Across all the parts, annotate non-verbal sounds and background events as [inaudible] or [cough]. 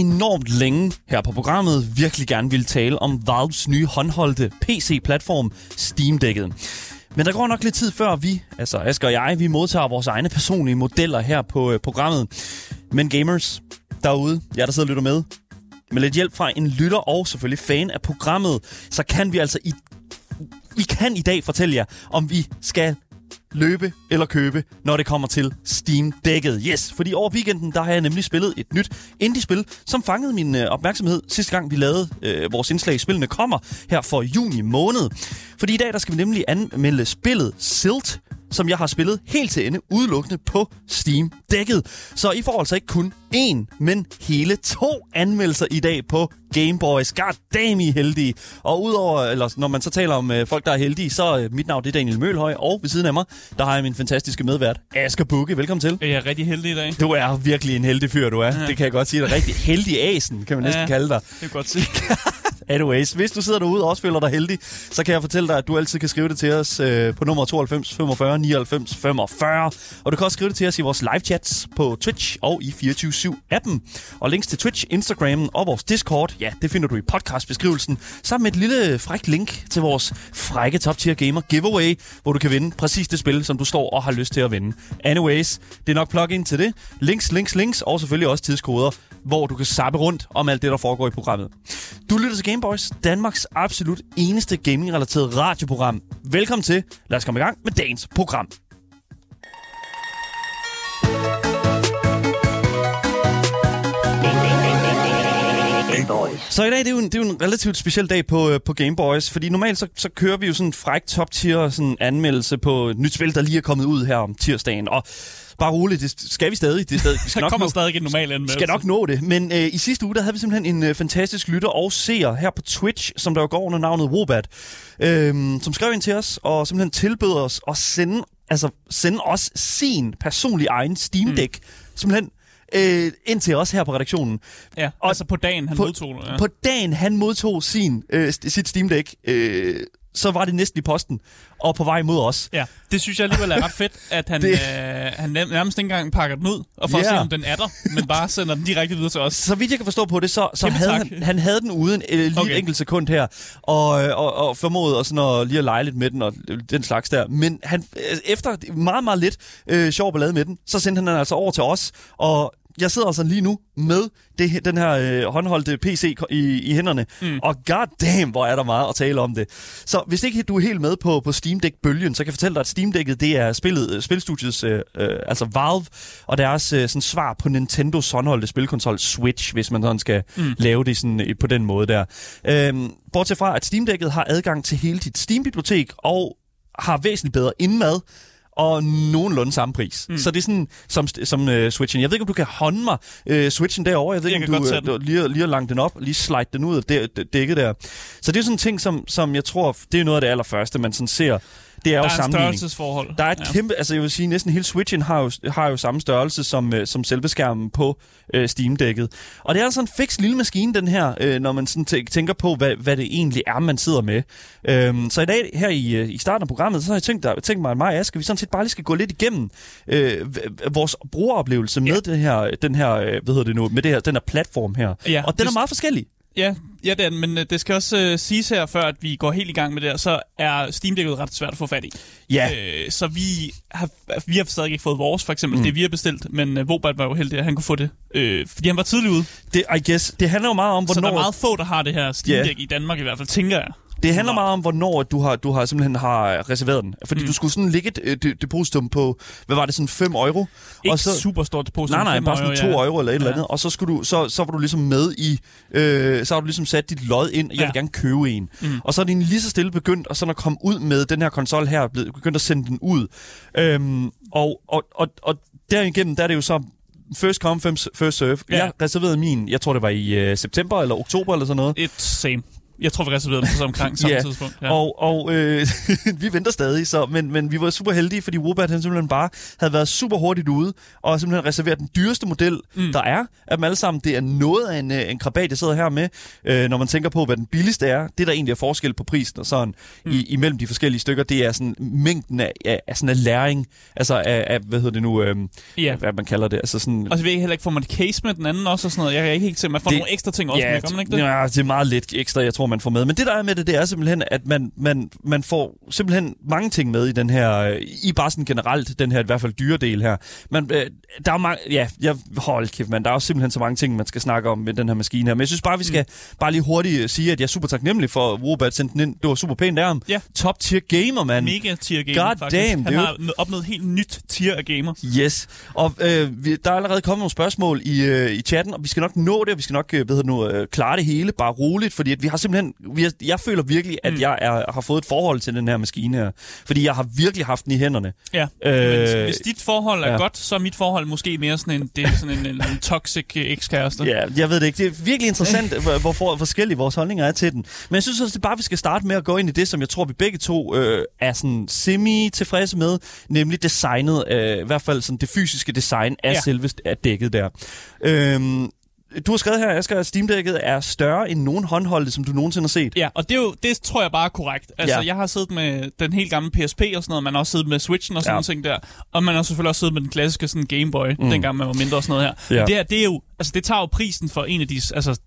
enormt længe her på programmet virkelig gerne ville tale om Valves nye håndholdte PC-platform Steam Deck'et. Men der går nok lidt tid før vi, altså Asger og jeg, vi modtager vores egne personlige modeller her på øh, programmet. Men gamers derude, jer der sidder og lytter med, med lidt hjælp fra en lytter og selvfølgelig fan af programmet, så kan vi altså i, vi kan i dag fortælle jer, om vi skal løbe eller købe, når det kommer til Steam-dækket. Yes, fordi over weekenden, der har jeg nemlig spillet et nyt indie-spil, som fangede min øh, opmærksomhed sidste gang, vi lavede øh, vores indslag i Spillene kommer her for juni måned. Fordi i dag, der skal vi nemlig anmelde spillet Silt, som jeg har spillet helt til ende, udelukkende på Steam-dækket. Så I får altså ikke kun én, men hele to anmeldelser i dag på Game Boys. God damn, I er heldige. Og udover, eller når man så taler om øh, folk, der er heldige, så øh, mit navn det er Daniel Mølhøj, og ved siden af mig, der har jeg min fantastiske medvært, Asger Bukke. Velkommen til. Jeg er rigtig heldig i dag. Du er virkelig en heldig fyr, du er. Ja. Det kan jeg godt sige. Du er rigtig heldig asen, kan man næsten Ja. kalde dig. Det kan godt se. [laughs] Anyways, hvis du sidder derude og også føler dig heldig, så kan jeg fortælle dig, at du altid kan skrive det til os øh, på nummer 92 45 99 45. Og du kan også skrive det til os i vores live chats på Twitch og i 24-7-appen. Og links til Twitch, Instagram og vores Discord, ja, det finder du i podcastbeskrivelsen, sammen med et lille frækt link til vores frække Top Tier Gamer giveaway, hvor du kan vinde præcis det spil, som du står og har lyst til at vinde. Anyways, det er nok plug-in til det. Links, links, links, og selvfølgelig også tidskoder, hvor du kan sappe rundt om alt det, der foregår i programmet. Du lytter til Gameboys, Danmarks absolut eneste gaming-relateret radioprogram. Velkommen til. Lad os komme i gang med dagens program. Så i dag det er jo en, det er jo en relativt speciel dag på, øh, på Game Boys, fordi normalt så, så kører vi jo sådan en fræk top tier sådan anmeldelse på et nyt spil, der lige er kommet ud her om tirsdagen. Og bare roligt, det skal vi stadig. Det stadig [laughs] vi skal nok kommer nå- stadig en normal anmeldelse. skal nok nå det. Men øh, i sidste uge, der havde vi simpelthen en øh, fantastisk lytter og seer her på Twitch, som der jo går under navnet Wobat, øh, som skrev ind til os og simpelthen tilbød os at sende, altså, sende os sin personlige egen Steam Deck. Mm. Simpelthen øh, ind til os her på redaktionen. Ja, Og altså på dagen, han på, modtog. Ja. På dagen, han modtog sin, øh, sit Steam Deck, øh, så var det næsten i posten og på vej mod os. Ja, det synes jeg alligevel er ret fedt, at han, [laughs] Det- øh, han nærmest ikke engang pakker den ud, og for Ja. at se, om den er der, men bare sender den direkte videre til os. Så vidt jeg kan forstå på det, så, så havde tak. han, han havde den uden øh, lige okay. Et enkelt sekund her, og, og, og formåede også sådan at lige at lege lidt med den og den slags der. Men han, øh, efter meget, meget lidt øh, sjov ballade med den, så sendte han den altså over til os, og jeg sidder altså lige nu med det, den her øh, håndholdte PC i, i hænderne, mm. og god damn, hvor er der meget at tale om det. Så hvis ikke du er helt med på, på Steam Deck-bølgen, så kan jeg fortælle dig, at Steam Deck'et det er spillet, øh, spilstudiets, øh, øh, altså Valve, og deres øh, sådan svar på Nintendos håndholdte spilkonsol Switch, hvis man sådan skal mm. lave det sådan, øh, på den måde der. Øhm, bortset fra, at Steam Deck'et har adgang til hele dit Steam-bibliotek, og har væsentligt bedre indmad, og nogenlunde samme pris. Mm. Så det er sådan som, som uh, Switchen. Jeg ved ikke, om du kan hånde mig uh, Switchen derovre. Jeg ved Jeg ikke, om du, tage uh, lige, lige har langt den op, lige slide den ud af dækket der. Så det er sådan en ting, som, som jeg tror, det er noget af det allerførste, man sådan ser. Det er jo Der er en sammenligning. størrelsesforhold. Der er et ja. kæmpe, altså jeg vil sige, næsten hele Switchen har jo, har jo samme størrelse som, øh, som selve skærmen på øh, Steam-dækket. Og det er altså en fix lille maskine, den her, øh, når man sådan tæ- tænker på, hvad, hvad det egentlig er, man sidder med. Øhm, så i dag, her i, øh, i starten af programmet, så har jeg tænkt, der, tænkt mig, at mig og Aske, vi sådan set bare lige skal gå lidt igennem øh, vores brugeroplevelse med det her, den her, øh, hvad hedder det nu, med det her, den her platform her. Ja, og den er meget forskellig. Ja, ja det er den, men øh, det skal også øh, siges her, før at vi går helt i gang med det her, så er Steam Deck'et ret svært at få fat i. Ja, Øh, så vi har, vi har stadig ikke fået vores, for eksempel, mm. det vi har bestilt, men øh, Vobert var jo heldig, at han kunne få det, øh, fordi han var tidlig ude. det, I guess, det handler jo meget om, Så der hvornår... er meget få, der har det her Steam. Deck i Danmark i hvert fald, tænker jeg. Det handler meget om, hvornår du har, du har simpelthen har reserveret den. Fordi mm. du skulle sådan lægge et øh, de- depositum på, hvad var det, sådan 5 euro? Ikke og så, super stort depositum. nej, nej, bare sådan 2 ja. euro eller et eller Ja. andet. Og så, skulle du, så, så var du ligesom med i, øh, så har du ligesom sat dit lod ind, jeg vil Ja. gerne købe en. Mm. Og så er din lige så stille begyndt, og sådan at komme ud med den her konsol her, begyndt at sende den ud. Øhm, og, og, og, og derigennem, der er det jo så first come, first serve. Ja. Jeg reserverede min, jeg tror det var i øh, september eller oktober eller sådan noget. Et same. Jeg tror, vi reserverede den på omkring [laughs] samme Ja, tidspunkt. Ja. Og, og øh, [laughs] vi venter stadig, så, men, men vi var super heldige, fordi Wombat han simpelthen bare havde været super hurtigt ude, og simpelthen reserveret den dyreste model, mm. der er af dem alle sammen. Det er noget af en, øh, en krabat, jeg sidder her med, øh, når man tænker på, hvad den billigste er. Det, der egentlig er forskel på prisen og sådan, mm. i, imellem de forskellige stykker, det er sådan mængden af, af, af sådan en læring, altså af, af, hvad hedder det nu, øh, Ja. hvad man kalder det, altså sådan... Og så ved jeg heller ikke, får man et case med den anden også og sådan noget. Jeg kan ikke helt se, man får det, nogle ekstra ting også Ja, med, gør man ikke det? Ja, det er meget lidt ekstra, jeg tror, man får med. Men det, der er med det, det er simpelthen, at man, man, man får simpelthen mange ting med i den her, øh, i bare sådan generelt, den her i hvert fald dyre del her. Man, øh, der er mange, ja, jeg, hold kæft, man, der er jo simpelthen så mange ting, man skal snakke om med den her maskine her. Men jeg synes bare, vi skal mm. bare lige hurtigt øh, sige, at jeg er super taknemmelig for, at Wobat sendte den ind. Det var super pænt ham. Ja. Top tier gamer, mand. Mega tier gamer, God faktisk. damn, Han har n- opnået helt nyt tier af gamer. Yes, og øh, vi, der er allerede kommet nogle spørgsmål i, øh, i chatten, og vi skal nok nå det, og vi skal nok øh, det nu, øh, klare det hele, bare roligt, fordi at vi har simpelthen, vi har, jeg føler virkelig, at Mm. jeg er, har fået et forhold til den her maskine her, fordi jeg har virkelig haft den i hænderne. Ja, Øh, øh, hvis dit forhold er ja. godt, så er mit forhold måske mere sådan en, det er sådan en, en, en toxic ekskæreste. Ja, jeg ved det ikke. Det er virkelig interessant, hvor, hvor for, forskellige vores holdninger er til den. Men jeg synes også, det er bare, vi skal starte med at gå ind i det, som jeg tror, vi begge to øh, er sådan semi-tilfredse med, nemlig designet, øh, i hvert fald sådan det fysiske design af. Ja. selve af dækket der. Øhm, du har skrevet her, Asger, at Steam-dækket er større end nogen håndholdte, som du nogensinde har set. Ja, og det, er jo, det tror jeg bare er korrekt. Altså, Ja. jeg har siddet med den helt gamle PSP og sådan noget, man har også siddet med Switchen og sådan Ja. ting der, og man har selvfølgelig også siddet med den klassiske sådan Game Boy, mm. dengang man var mindre og sådan noget her. Ja. Ja. Det, her, det er jo, altså det tager jo prisen for en af de, altså,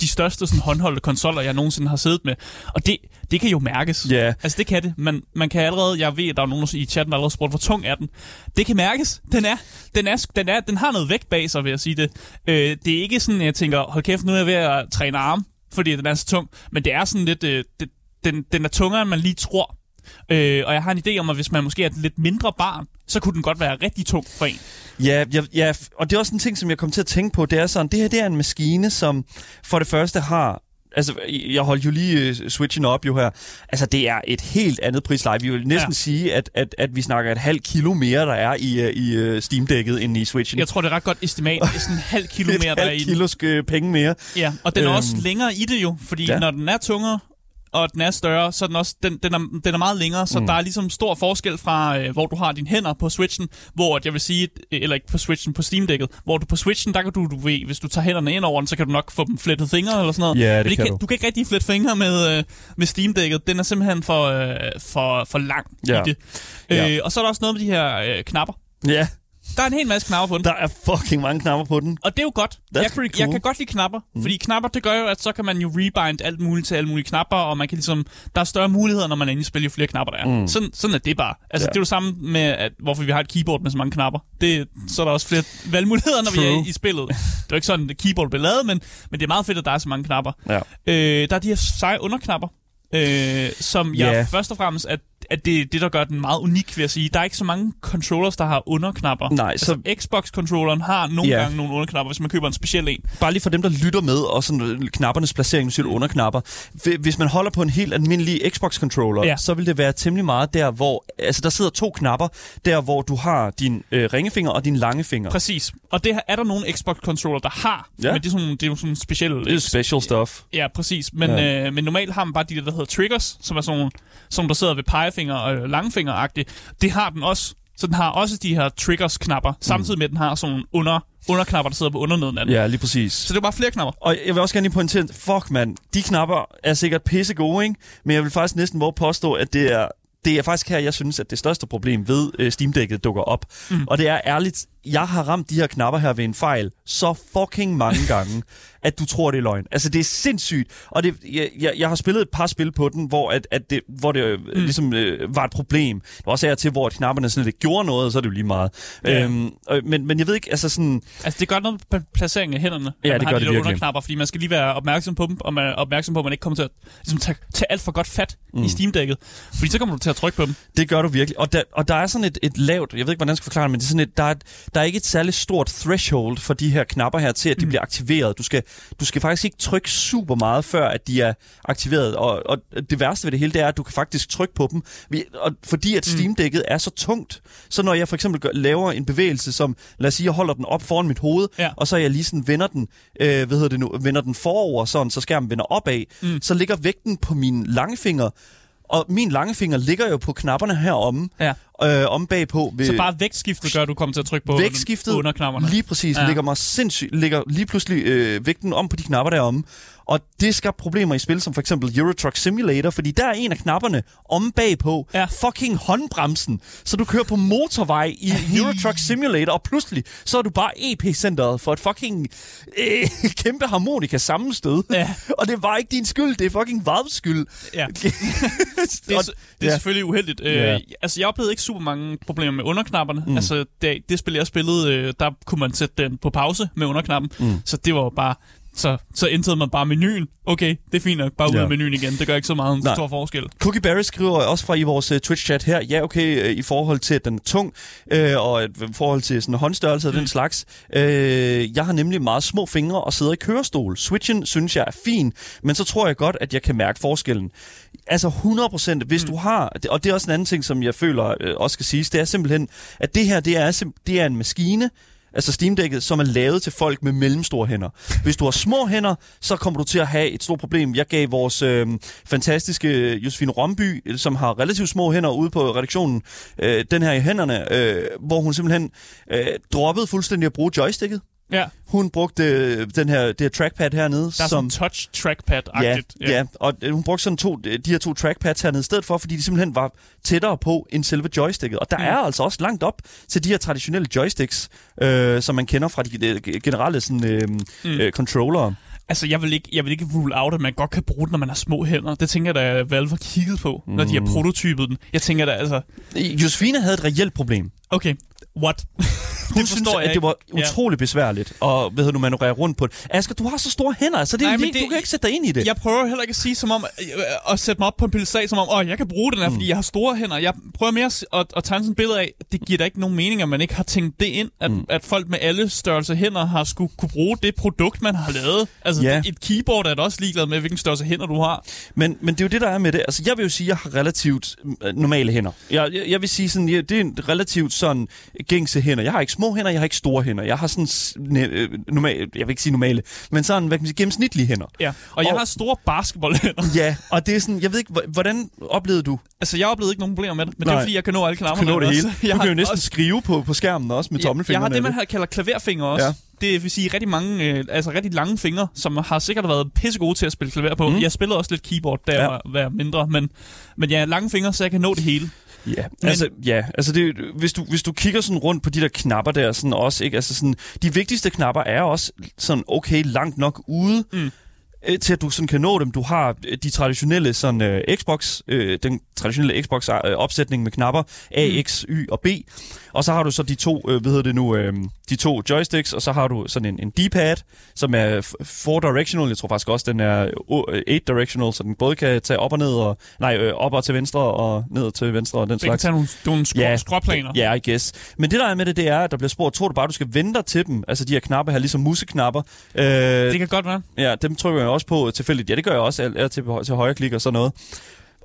de største sådan håndholdte konsoller, jeg nogensinde har siddet med, og det, det kan jo mærkes. Ja. Altså det kan det. Man, man kan allerede, jeg ved, at der er nogen i chatten, der allerede spurgt, hvor tung er den. Det kan mærkes. Den er, den er, den er, den har noget vægt bag sig, vil jeg sige det. Øh, det er ikke sådan, at jeg tænker, hold kæft, nu er jeg ved at træne arm, fordi den er så tung. Men det er sådan lidt, øh, det, den, den er tungere, end man lige tror. Øh, og jeg har en idé om, at hvis man måske er et lidt mindre barn, så kunne den godt være rigtig tung for en. Ja, ja, ja, og det er også en ting, som jeg kom til at tænke på. Det er sådan, det her det er en maskine, som for det første har Altså, jeg holdt jo lige uh, switchen op jo her. Altså, det er et helt andet prisleje. Vi vil næsten ja. Sige, at, at, at vi snakker et halvt kilo mere, der er i, uh, i uh, Steam-dækket, end i Switchen. Jeg tror, det er ret godt estimat. Det er sådan en halv kilo [laughs] mere, der er i halvt den. kilos penge mere. Ja, og den er Øhm. også længere i det jo, fordi ja. når den er tungere, og den er større, så den, også, den, den, er, den er meget længere, så mm. der er ligesom stor forskel fra, øh, hvor du har dine hænder på Switchen, hvor at jeg vil sige, eller ikke på Switchen, på Steam-dækket, hvor du på Switchen, der kan du, du ved, hvis du tager hænderne ind over den, så kan du nok få dem flettet fingre eller sådan noget. Ja, det Men kan kan, du. du kan ikke rigtig flette fingre med, øh, med Steam-dækket. Den er simpelthen for, øh, for, for lang Ja. i det. Ja. Øh, og så er der også noget med de her øh, knapper. Ja, Der er en hel masse knapper på den. der er fucking mange knapper på den. Og det er jo godt. That's jeg, pretty jeg cool. kan godt lide knapper, mm. fordi knapper, det gør jo, at så kan man jo rebind alt muligt til alle mulige knapper, og man kan ligesom, der er større muligheder, når man endelig spiller jo flere knapper, der er. Mm. Sådan, sådan er det bare. Altså, Ja. det er jo samme med, at, hvorfor vi har et keyboard med så mange knapper. Det, så er der også flere valgmuligheder, når vi True. er i spillet. Det er jo ikke sådan, at keyboard bliver lavet, men, men det er meget fedt, at der er så mange knapper. Ja. Øh, der er de her seje underknapper, øh, som jeg Ja. først og fremmest, at, at det er det, der gør den meget unik, vil jeg sige. Der er ikke så mange controllers, der har underknapper. Nej, altså, så- Xbox-controlleren har nogle Ja. gange nogle underknapper, hvis man køber en speciel en. Bare lige for dem, der lytter med, og sådan øh, knappernes placering, nu siger du underknapper. Hvi- Hvis man holder på en helt almindelig Xbox-controller, Ja. så vil det være temmelig meget der, hvor... Altså, der sidder to knapper, der hvor du har din øh, ringefinger og din lange finger. Præcis. Og det her- er der nogle Xbox-controller, der har. Ja. Men det er, sådan, det er jo sådan specielle... Det er special stuff. Ja, præcis. Men, Ja. øh, men normalt har man bare de der, der hedder triggers, som er sådan som der sidder ved pegefinger og øh, langfinger-agtigt. Det har den også. Så den har også de her triggers-knapper, samtidig med, at den har sådan nogle under, underknapper, der sidder på underneden af den. Ja, lige præcis. Så det er bare flere knapper. Og jeg vil også gerne lige pointere, fuck mand, de knapper er sikkert pisse gode, ikke? Men jeg vil faktisk næsten våge påstå, at det er, det er faktisk her, jeg synes, at det største problem ved øh, Steam-dækket dukker op. Mm. Og det er ærligt, jeg har ramt de her knapper her ved en fejl så fucking mange gange, [laughs] at du tror, det er løgn. Altså, det er sindssygt. Og det, jeg, jeg, jeg har spillet et par spil på den, hvor, at, at det, hvor det mm. ligesom øh, var et problem. Det var også af og til, hvor at knapperne slet ikke gjorde noget, og så er det jo lige meget. Ja. Øhm, øh, men, men jeg ved ikke, altså sådan... Altså, det gør noget med placeringen af hænderne. Ja, man det har gør de det virkelig. underknapper, fordi man skal lige være opmærksom på dem, og man er opmærksom på, at man ikke kommer til at ligesom, tage, tage alt for godt fat mm. i Steam-dækket. Fordi så kommer du til at trykke på dem. Det gør du virkelig. Og der, og der er sådan et, et lavt, jeg ved ikke, hvordan jeg skal forklare det, men det er sådan et, der er et, der er ikke et særligt stort threshold for de her knapper her til, at de mm. bliver aktiveret. Du skal, du skal faktisk ikke trykke super meget, før at de er aktiveret. Og, og det værste ved det hele, det er, at du kan faktisk trykke på dem. Og fordi at Steam Deck'et er så tungt, så når jeg for eksempel gør, laver en bevægelse, som lad os sige, jeg holder den op foran mit hoved, ja. og så jeg lige sådan vender den, øh, hvad hedder det nu, vender den forover, sådan, så skærmen vender opad, mm. så ligger vægten på min langfinger, og min langefinger ligger jo på knapperne heromme, ja. Øh, om bagpå. Ved så bare vægtskiftet gør, du kommer til at trykke på vægtskiftet, under knapperne? lige præcis, ja. ligger mig sindssygt, ligger lige pludselig øh, vægten om på de knapper deromme. Og det skaber problemer i spil som for eksempel Euro Truck Simulator, fordi der er en af knapperne om bagpå ja. fucking håndbremsen. Så du kører på motorvej i [laughs] Euro Truck Simulator, og pludselig så er du bare EP-centret for et fucking øh, [laughs] kæmpe harmonika sammenstød. Ja. [laughs] og det var ikke din skyld, det er fucking Valves skyld. Ja. det er, det er selvfølgelig uheldigt. Ja. Øh, altså, jeg oplevede ikke super mange problemer med underknapperne. Mm. Altså, det, det spil, jeg spillede, øh, der kunne man sætte den på pause med underknappen. Mm. Så det var bare så, så ændrede man bare menuen. Okay, det er fint nok. Bare ud ja. af menuen igen. Det gør ikke så meget en stor forskel. Cookie Barry skriver også fra i vores uh, Twitch-chat her, ja okay, uh, i forhold til, at den er tung, uh, og i forhold til sådan håndstørrelse og mm. den slags. Uh, jeg har nemlig meget små fingre og sidder i kørestol. Switchen synes jeg er fin, men så tror jeg godt, at jeg kan mærke forskellen. Altså 100%, hvis mm. du har, og det er også en anden ting, som jeg føler uh, også skal siges, det er simpelthen, at det her, det er, det er en maskine, altså Steam Deck'et, som er lavet til folk med mellemstore hænder. Hvis du har små hænder, så kommer du til at have et stort problem. Jeg gav vores øh, fantastiske Josefine Romby, øh, som har relativt små hænder ude på redaktionen, øh, den her i hænderne, øh, hvor hun simpelthen øh, droppede fuldstændig at bruge joysticket. Ja. Hun brugte øh, den her, det her trackpad hernede. Der er som touch trackpad-agtigt. Ja, ja. ja, og øh, hun brugte sådan to, de her to trackpads hernede i stedet for, fordi de simpelthen var tættere på end selve joysticket. Og der mm. er altså også langt op til de her traditionelle joysticks, øh, som man kender fra de øh, generelle sådan, øh, mm. øh, controllere. Altså, jeg vil, ikke, jeg vil ikke rule out, at man godt kan bruge den, når man har små hænder. Det tænker jeg da, Valve har kigget på, mm. når de har mm. prototypet den. Jeg tænker da, altså... Josefine havde et reelt problem. Okay, what? Hun synes, at det var utrolig ja. besværligt at hvad du, manøvrere rundt på det. Asger, du har så store hænder, så det Nej, er lige, det, du kan ikke sætte dig ind i det. Jeg prøver heller ikke at sige som om, øh, at sætte mig op på en pedestal, som om, åh, jeg kan bruge den her, mm. fordi jeg har store hænder. Jeg prøver mere at, at tegne sådan et billede af, det giver da ikke nogen mening, at man ikke har tænkt det ind, at, mm. at folk med alle størrelse hænder har skulle kunne bruge det produkt, man har lavet. Altså, ja. et keyboard er da også ligeglad med, hvilken størrelse hænder du har. Men, men det er jo det, der er med det. Altså, jeg vil jo sige, at jeg har relativt øh, normale hænder. Jeg, jeg, jeg vil sige sådan, ja, det er en relativt sådan gængse hænder. Jeg har ikke små hænder, jeg har ikke store hænder. Jeg har sådan øh, normale, jeg vil ikke sige normale, men sådan, hvad kan man sige, gennemsnitlige hænder. Ja, og, og jeg har store basketballhænder. Ja, og det er sådan, jeg ved ikke, hvordan oplevede du? Altså, jeg oplevede ikke nogen problemer med det, men Nej. det er fordi, jeg kan nå alle knapperne. Du kan nå det hele. [laughs] Du kan jo næsten også... skrive på, på skærmen også med tommelfingrene. Jeg har det, man kalder klaverfinger også. Ja det vil sige rigtig mange, øh, altså rigtig lange fingre, som har sikkert været pissegode til at spille klaver på. Mm. Jeg spillede også lidt keyboard, da jeg var, var mindre, men, men ja, lange fingre, så jeg kan nå det hele. Ja, Men... altså, ja, altså det, hvis, du, hvis du kigger sådan rundt på de der knapper der, sådan også, ikke? Altså sådan, de vigtigste knapper er også sådan okay langt nok ude. Mm øh, til at du sådan kan nå dem. Du har øh, de traditionelle sådan uh, Xbox, uh, den traditionelle Xbox uh, opsætning med knapper A, mm. X, Y og B. Og så har du så de to, uh, hvad hedder det nu, uh, de to joysticks, og så har du sådan en, en D-pad, som er four directional. Jeg tror faktisk også, den er eight directional, så den både kan tage op og ned, og, nej, øh, op og til venstre og ned til venstre og den det slags. Det kan tage nogle, nogle skru- ja, skråplaner. Ja, I guess. Men det der er med det, det er, at der bliver spurgt, tror du bare, du skal vente dig til dem? Altså de her knapper her, ligesom museknapper. Uh, det kan godt være. Ja, dem trykker jeg også på tilfældigt. Ja, det gør jeg også al, til, til højre klik og sådan noget.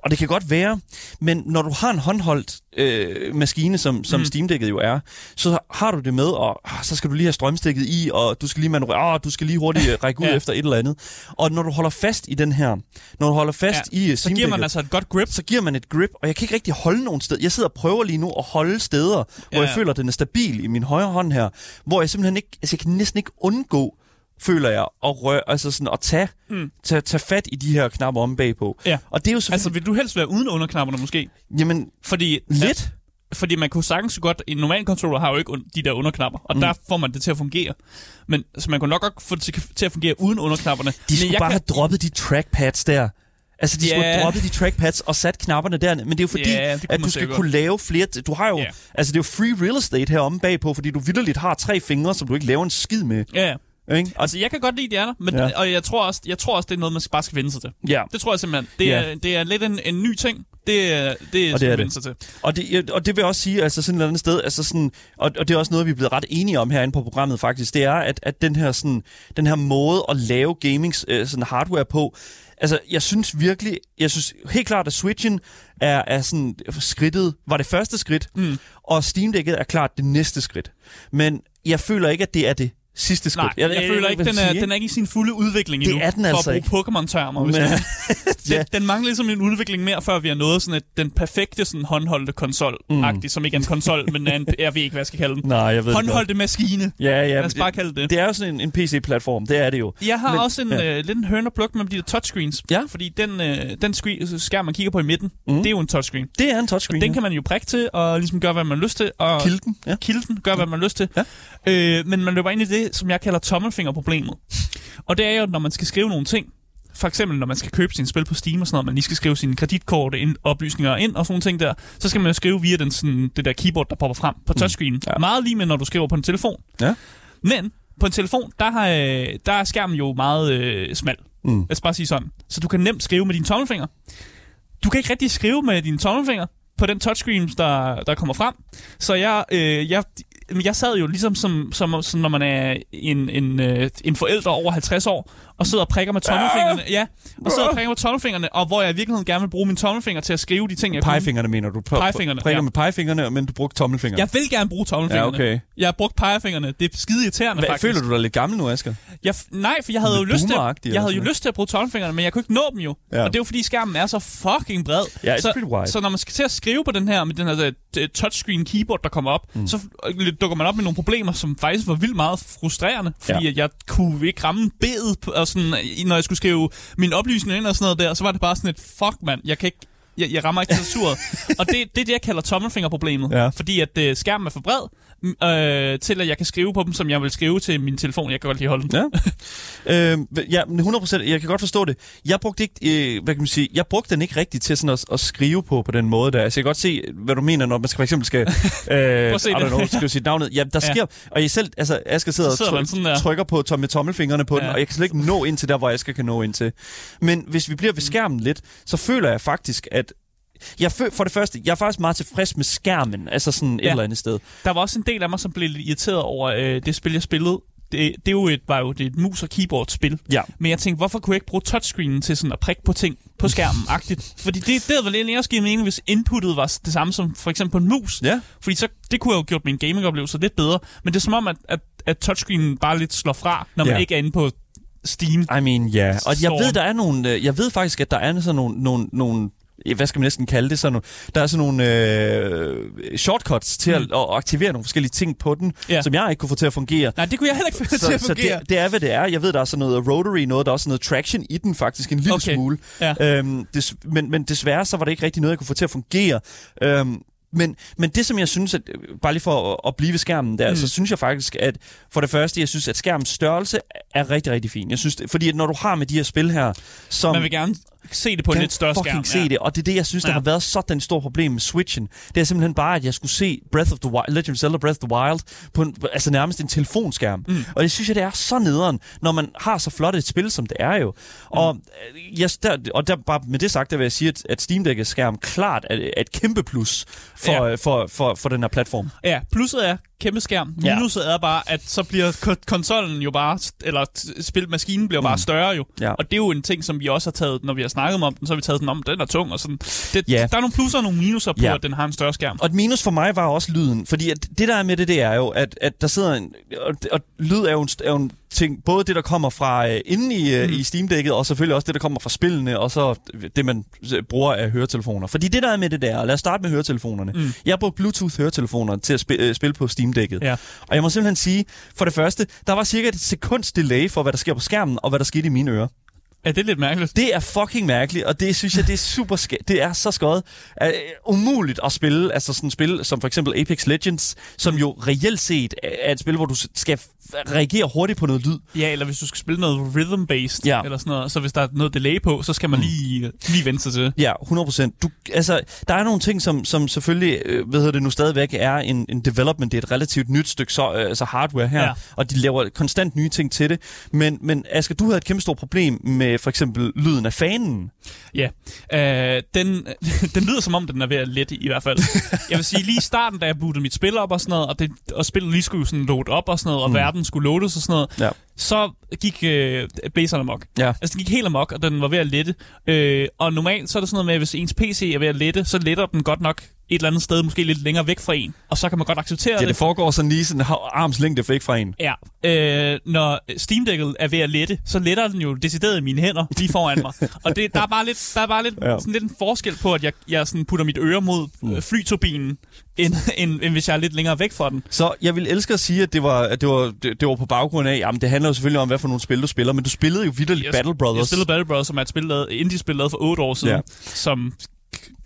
Og det kan godt være, men når du har en håndholdt øh, maskine, som, som mm. Steam Deck'et jo er, så har du det med, og ah, så skal du lige have strømstikket i, og du skal lige manøvrere, ah, du skal lige hurtigt øh, række [laughs] ud ja. efter et eller andet. Og når du holder fast i den her, når du holder fast ja, i Steam Så giver man altså et godt grip. Så giver man et grip, og jeg kan ikke rigtig holde nogen sted. Jeg sidder og prøver lige nu at holde steder, ja, hvor jeg ja. føler, at den er stabil i min højre hånd her, hvor jeg simpelthen ikke, altså jeg kan næsten ikke undgå føler jeg, at, rør, altså sådan, at tage, mm. tage, tage fat i de her knapper om bagpå. Ja. Og det er jo Altså, vil du helst være uden underknapperne måske? Jamen, fordi, lidt. Ja, fordi man kunne sagtens godt... En normal controller har jo ikke de der underknapper, og mm. der får man det til at fungere. Men så man kunne nok godt få det til, til at fungere uden underknapperne. De skulle bare kan... have droppet de trackpads der. Altså, de yeah. skulle have droppet de trackpads og sat knapperne der. Men det er jo fordi, yeah, at du skal sikkert. kunne lave flere... Du har jo... Yeah. Altså, det er jo free real estate heromme bagpå, fordi du vidderligt har tre fingre, som du ikke laver en skid med. Ja, yeah. Ikke? Altså, jeg kan godt lide, de er der, men, Ja. og jeg tror, også, jeg tror også, det er noget, man bare skal vende sig til. ja. Det tror jeg simpelthen. Det Ja. er, det er lidt en, en ny ting. Det, er- det, Og det er det. sig til. Og det, og det vil jeg også sige, altså sådan et eller andet sted, altså sådan, og, og det er også noget, vi er blevet ret enige om herinde på programmet faktisk, det er, at, at den, her, sådan, den her måde at lave gaming øh, sådan hardware på, altså jeg synes virkelig, jeg synes helt klart, at Switchen er, er sådan skridtet, var det første skridt, Mm. og Steam Deck'et er klart det næste skridt. Men jeg føler ikke, at det er det sidste skridt. Nej, jeg, jeg, jeg føler ikke, den er, sige, den er ikke i sin fulde udvikling Det endnu. er den for altså at bruge Pokémon-termer. Hvis Men- det. [laughs] Ja. den, den mangler ligesom en udvikling mere, før vi har nået sådan et, den perfekte sådan håndholdte konsol mm. som ikke er en konsol, men er en, [laughs] jeg ved ikke, hvad jeg skal kalde den. Nej, jeg ved det Håndholdte maskine. godt. Ja, ja. Lad os bare kalde det. det er jo sådan en, en PC-platform, det er det jo. Jeg har Men- også en, ja. øh, lidt en høn og pluk med de der touchscreens. Ja. Fordi den, øh, den screen, skærm, man kigger på i midten, mm. det er jo en touchscreen. Det er en touchscreen. Den kan man jo prikke til, og ligesom gøre, hvad man har lyst til. Og Kilden, ja. kilde den, gøre, hvad man har lyst til. Ja. Øh, men man løber ind i det, som jeg kalder tommelfingerproblemet. Og det er jo, når man skal skrive nogle ting. For eksempel, når man skal købe sin spil på Steam og sådan noget, man lige skal skrive sine kreditkort ind, oplysninger ind og sådan nogle ting der, så skal man jo skrive via den, sådan, det der keyboard, der popper frem på touchscreen. Mm. Ja. Meget lige med, når du skriver på en telefon. Ja. Men på en telefon, der, har, der er skærmen jo meget øh, smal. Mm. Lad os bare sige sådan. Så du kan nemt skrive med dine tommelfinger. Du kan ikke rigtig skrive med dine tommelfinger på den touchscreen, der, der kommer frem. Så jeg, øh, jeg, jeg sad jo ligesom som, som, som når man er en, en, øh, en forælder over 50 år, og sidder og prikker med tommelfingrene. Ja, og sidder og prikker med tommelfingrene, og hvor jeg i virkeligheden gerne vil bruge mine tommelfinger til at skrive de ting, jeg. Pegefingrene mener du? Pegefingrene, Prikker ja. med pegefingrene, men du brugte tommelfingrene. Jeg vil gerne bruge tommelfingrene. Ja, okay. Jeg har brugt pegefingrene. Det er skide irriterende, Hvad, faktisk. føler du dig lidt gammel nu, Asger? Jeg, nej, for jeg havde jo lyst til, jeg havde jo lyst til at bruge tommelfingrene, men jeg kunne ikke nå dem jo. Ja. Og det er jo fordi skærmen er så fucking bred. Ja, så, wide. så når man skal til at skrive på den her, med den her øh, touchscreen keyboard, der kommer op, mm. så øh, dukker man op med nogle problemer, som faktisk var vildt meget frustrerende. Fordi Ja. jeg kunne ikke ramme bedet, på- sådan, når jeg skulle skrive mine oplysninger ind og sådan noget der, så var det bare sådan et, fuck mand, jeg kan ikke jeg, jeg rammer ikke tastaturet. [laughs] og det, det er det, jeg kalder tommelfingerproblemet. Ja. Fordi at øh, skærmen er for bred, øh, til at jeg kan skrive på dem, som jeg vil skrive til min telefon. Jeg kan godt lige holde den. Ja. [laughs] øh, ja, men 100 Jeg kan godt forstå det. Jeg brugte ikke, øh, hvad kan man sige, jeg brugte den ikke rigtigt til sådan at, at skrive på på den måde der. Altså, jeg kan godt se, hvad du mener, når man skal, for eksempel skal, [laughs] øh, I don't know, skal sige navnet. Ja, der Ja. sker, og jeg selv, altså, Asger sidder, sidder og der. trykker på tom, med tommelfingrene på den, Ja. og jeg kan slet ikke nå ind til der, hvor Asger kan nå ind til. Men hvis vi bliver ved skærmen lidt, så føler jeg faktisk, at jeg fø- for det første, jeg er faktisk meget tilfreds med skærmen, altså sådan et Ja. eller andet sted. Der var også en del af mig, som blev lidt irriteret over øh, det spil, jeg spillede. Det, det er jo et, var jo det et mus- og keyboard-spil. Ja. Men jeg tænkte, hvorfor kunne jeg ikke bruge touchscreenen til sådan at prikke på ting på skærmen-agtigt? [laughs] Fordi det, det havde vel egentlig også givet mening, hvis inputtet var det samme som for eksempel på en mus. Ja. Fordi så, det kunne have jo gjort min gamingoplevelse lidt bedre. Men det er som om, at, at, at touchscreenen bare lidt slår fra, når man Ja. ikke er inde på Steam. I mean, ja. Yeah. Og jeg ved, der er nogle, øh, jeg ved faktisk, at der er sådan nogle, nogle, nogle hvad skal man næsten kalde det, sådan nogle, der er sådan nogle øh, shortcuts til mm. at, at aktivere nogle forskellige ting på den, Ja. som jeg ikke kunne få til at fungere. Nej, det kunne jeg heller ikke få til Så, at så fungere. det, det er, hvad det er. Jeg ved, der er sådan noget rotary, noget, der er også noget traction i den faktisk, en lille Okay. smule. Ja. Øhm, des, men, men desværre, så var det ikke rigtig noget, jeg kunne få til at fungere. Øhm, men, men det, som jeg synes, at, bare lige for at, at blive ved skærmen der. Mm. så synes jeg faktisk, at for det første, jeg synes, at skærmens størrelse er rigtig, rigtig fin. Jeg synes, det, fordi at når du har med de her spil her, som Man vil gerne se det på en kan lidt større fucking skærm. se det, og det er det, jeg synes, der Ja. har været sådan et stort problem med Switchen. Det er simpelthen bare, at jeg skulle se Breath of the Wild, Legend of Zelda Breath of the Wild på en, altså nærmest en telefonskærm. Mm. Og det synes jeg, det er så nederen, når man har så flot et spil, som det er jo. Mm. Og, øh, yes, der, og der, bare med det sagt, der vil jeg sige, at, at Steam Deck's skærm klart er, er et kæmpe plus for, Ja. ja. for, for, for den her platform. Ja, plusset er kæmpe skærm. Ja. Minuset er bare, at så bliver ko- konsollen jo bare, eller spilmaskinen bliver bare Mm. større jo. Ja. Og det er jo en ting, som vi også har taget, når vi har snakket om den, så har vi taget den om, den er tung og sådan. Det, Ja. Der er nogle plusser og nogle minuser på, Ja. at den har en større skærm. Og et minus for mig var også lyden, fordi at det der er med det, det er jo, at, at der sidder en... Og, og lyd er jo, en, er jo en ting, både det, der kommer fra uh, inde i, Mm. i Steam-dækket, og selvfølgelig også det, der kommer fra spillene, og så det, man øh, bruger af høretelefoner. Fordi det der er med det der, lad os starte med høretelefonerne. Mm. Jeg har brugt Bluetooth-høretelefoner til at spille, uh, spille på Steam-dækket. Ja. Og jeg må simpelthen sige, for det første, der var cirka et sekunds delay for, hvad der sker på skærmen, og hvad der skete i mine ører. Ja, det er lidt mærkeligt. Det er fucking mærkeligt, og det synes jeg, det er super sk- Det er så skøjet. Uh, umuligt at spille, altså sådan et spil som for eksempel Apex Legends, som jo reelt set er et spil, hvor du skal reagere hurtigt på noget lyd. Ja, eller hvis du skal spille noget rhythm-based, Ja. eller sådan noget, så hvis der er noget delay på, så skal man lige, lige vente sig til. Ja, 100%. Du, altså, der er nogle ting, som, som selvfølgelig, øh, hvad hedder det nu, stadigvæk er en, en development. Det er et relativt nyt stykke så, øh, altså hardware her, Ja. ja. og de laver konstant nye ting til det. Men, men Asger, du havde et kæmpe stort problem med for eksempel lyden af fanen. Ja, øh, den, [laughs] den lyder som om, den er ved at lette i hvert fald. Jeg vil sige, lige i starten, da jeg bootede mit spil op og sådan noget, og, det, og spillet lige skulle sådan load op og sådan noget, og mm. verden skulle loades og sådan noget, Ja så gik øh, blæseren amok. Ja. Altså, den gik helt amok, og den var ved at lette. Øh, og normalt så er det sådan noget med, at hvis ens PC er ved at lette, så letter den godt nok et eller andet sted, måske lidt længere væk fra en. Og så kan man godt acceptere Ja, det. det foregår sådan lige sådan arms længde væk fra en. Ja, øh, når Steam Deck'et er ved at lette, så letter den jo decideret i mine hænder lige foran mig. [laughs] Og det, der er bare lidt, der er bare lidt, ja. Ja. sådan lidt en forskel på, at jeg, jeg sådan putter mit øre mod mm. flyturbinen, end, end, end hvis jeg er lidt længere væk fra den. Så jeg vil elske at sige, at det var, at det var, det, det var på baggrund af, jamen det handler jo selvfølgelig om, hvad for nogle spil du spiller, men du spillede jo vidderligt Jeg- Battle Brothers. Jeg spillede Battle Brothers, som er et spil, lavet, indie-spil lavet for 8 år siden, ja. Som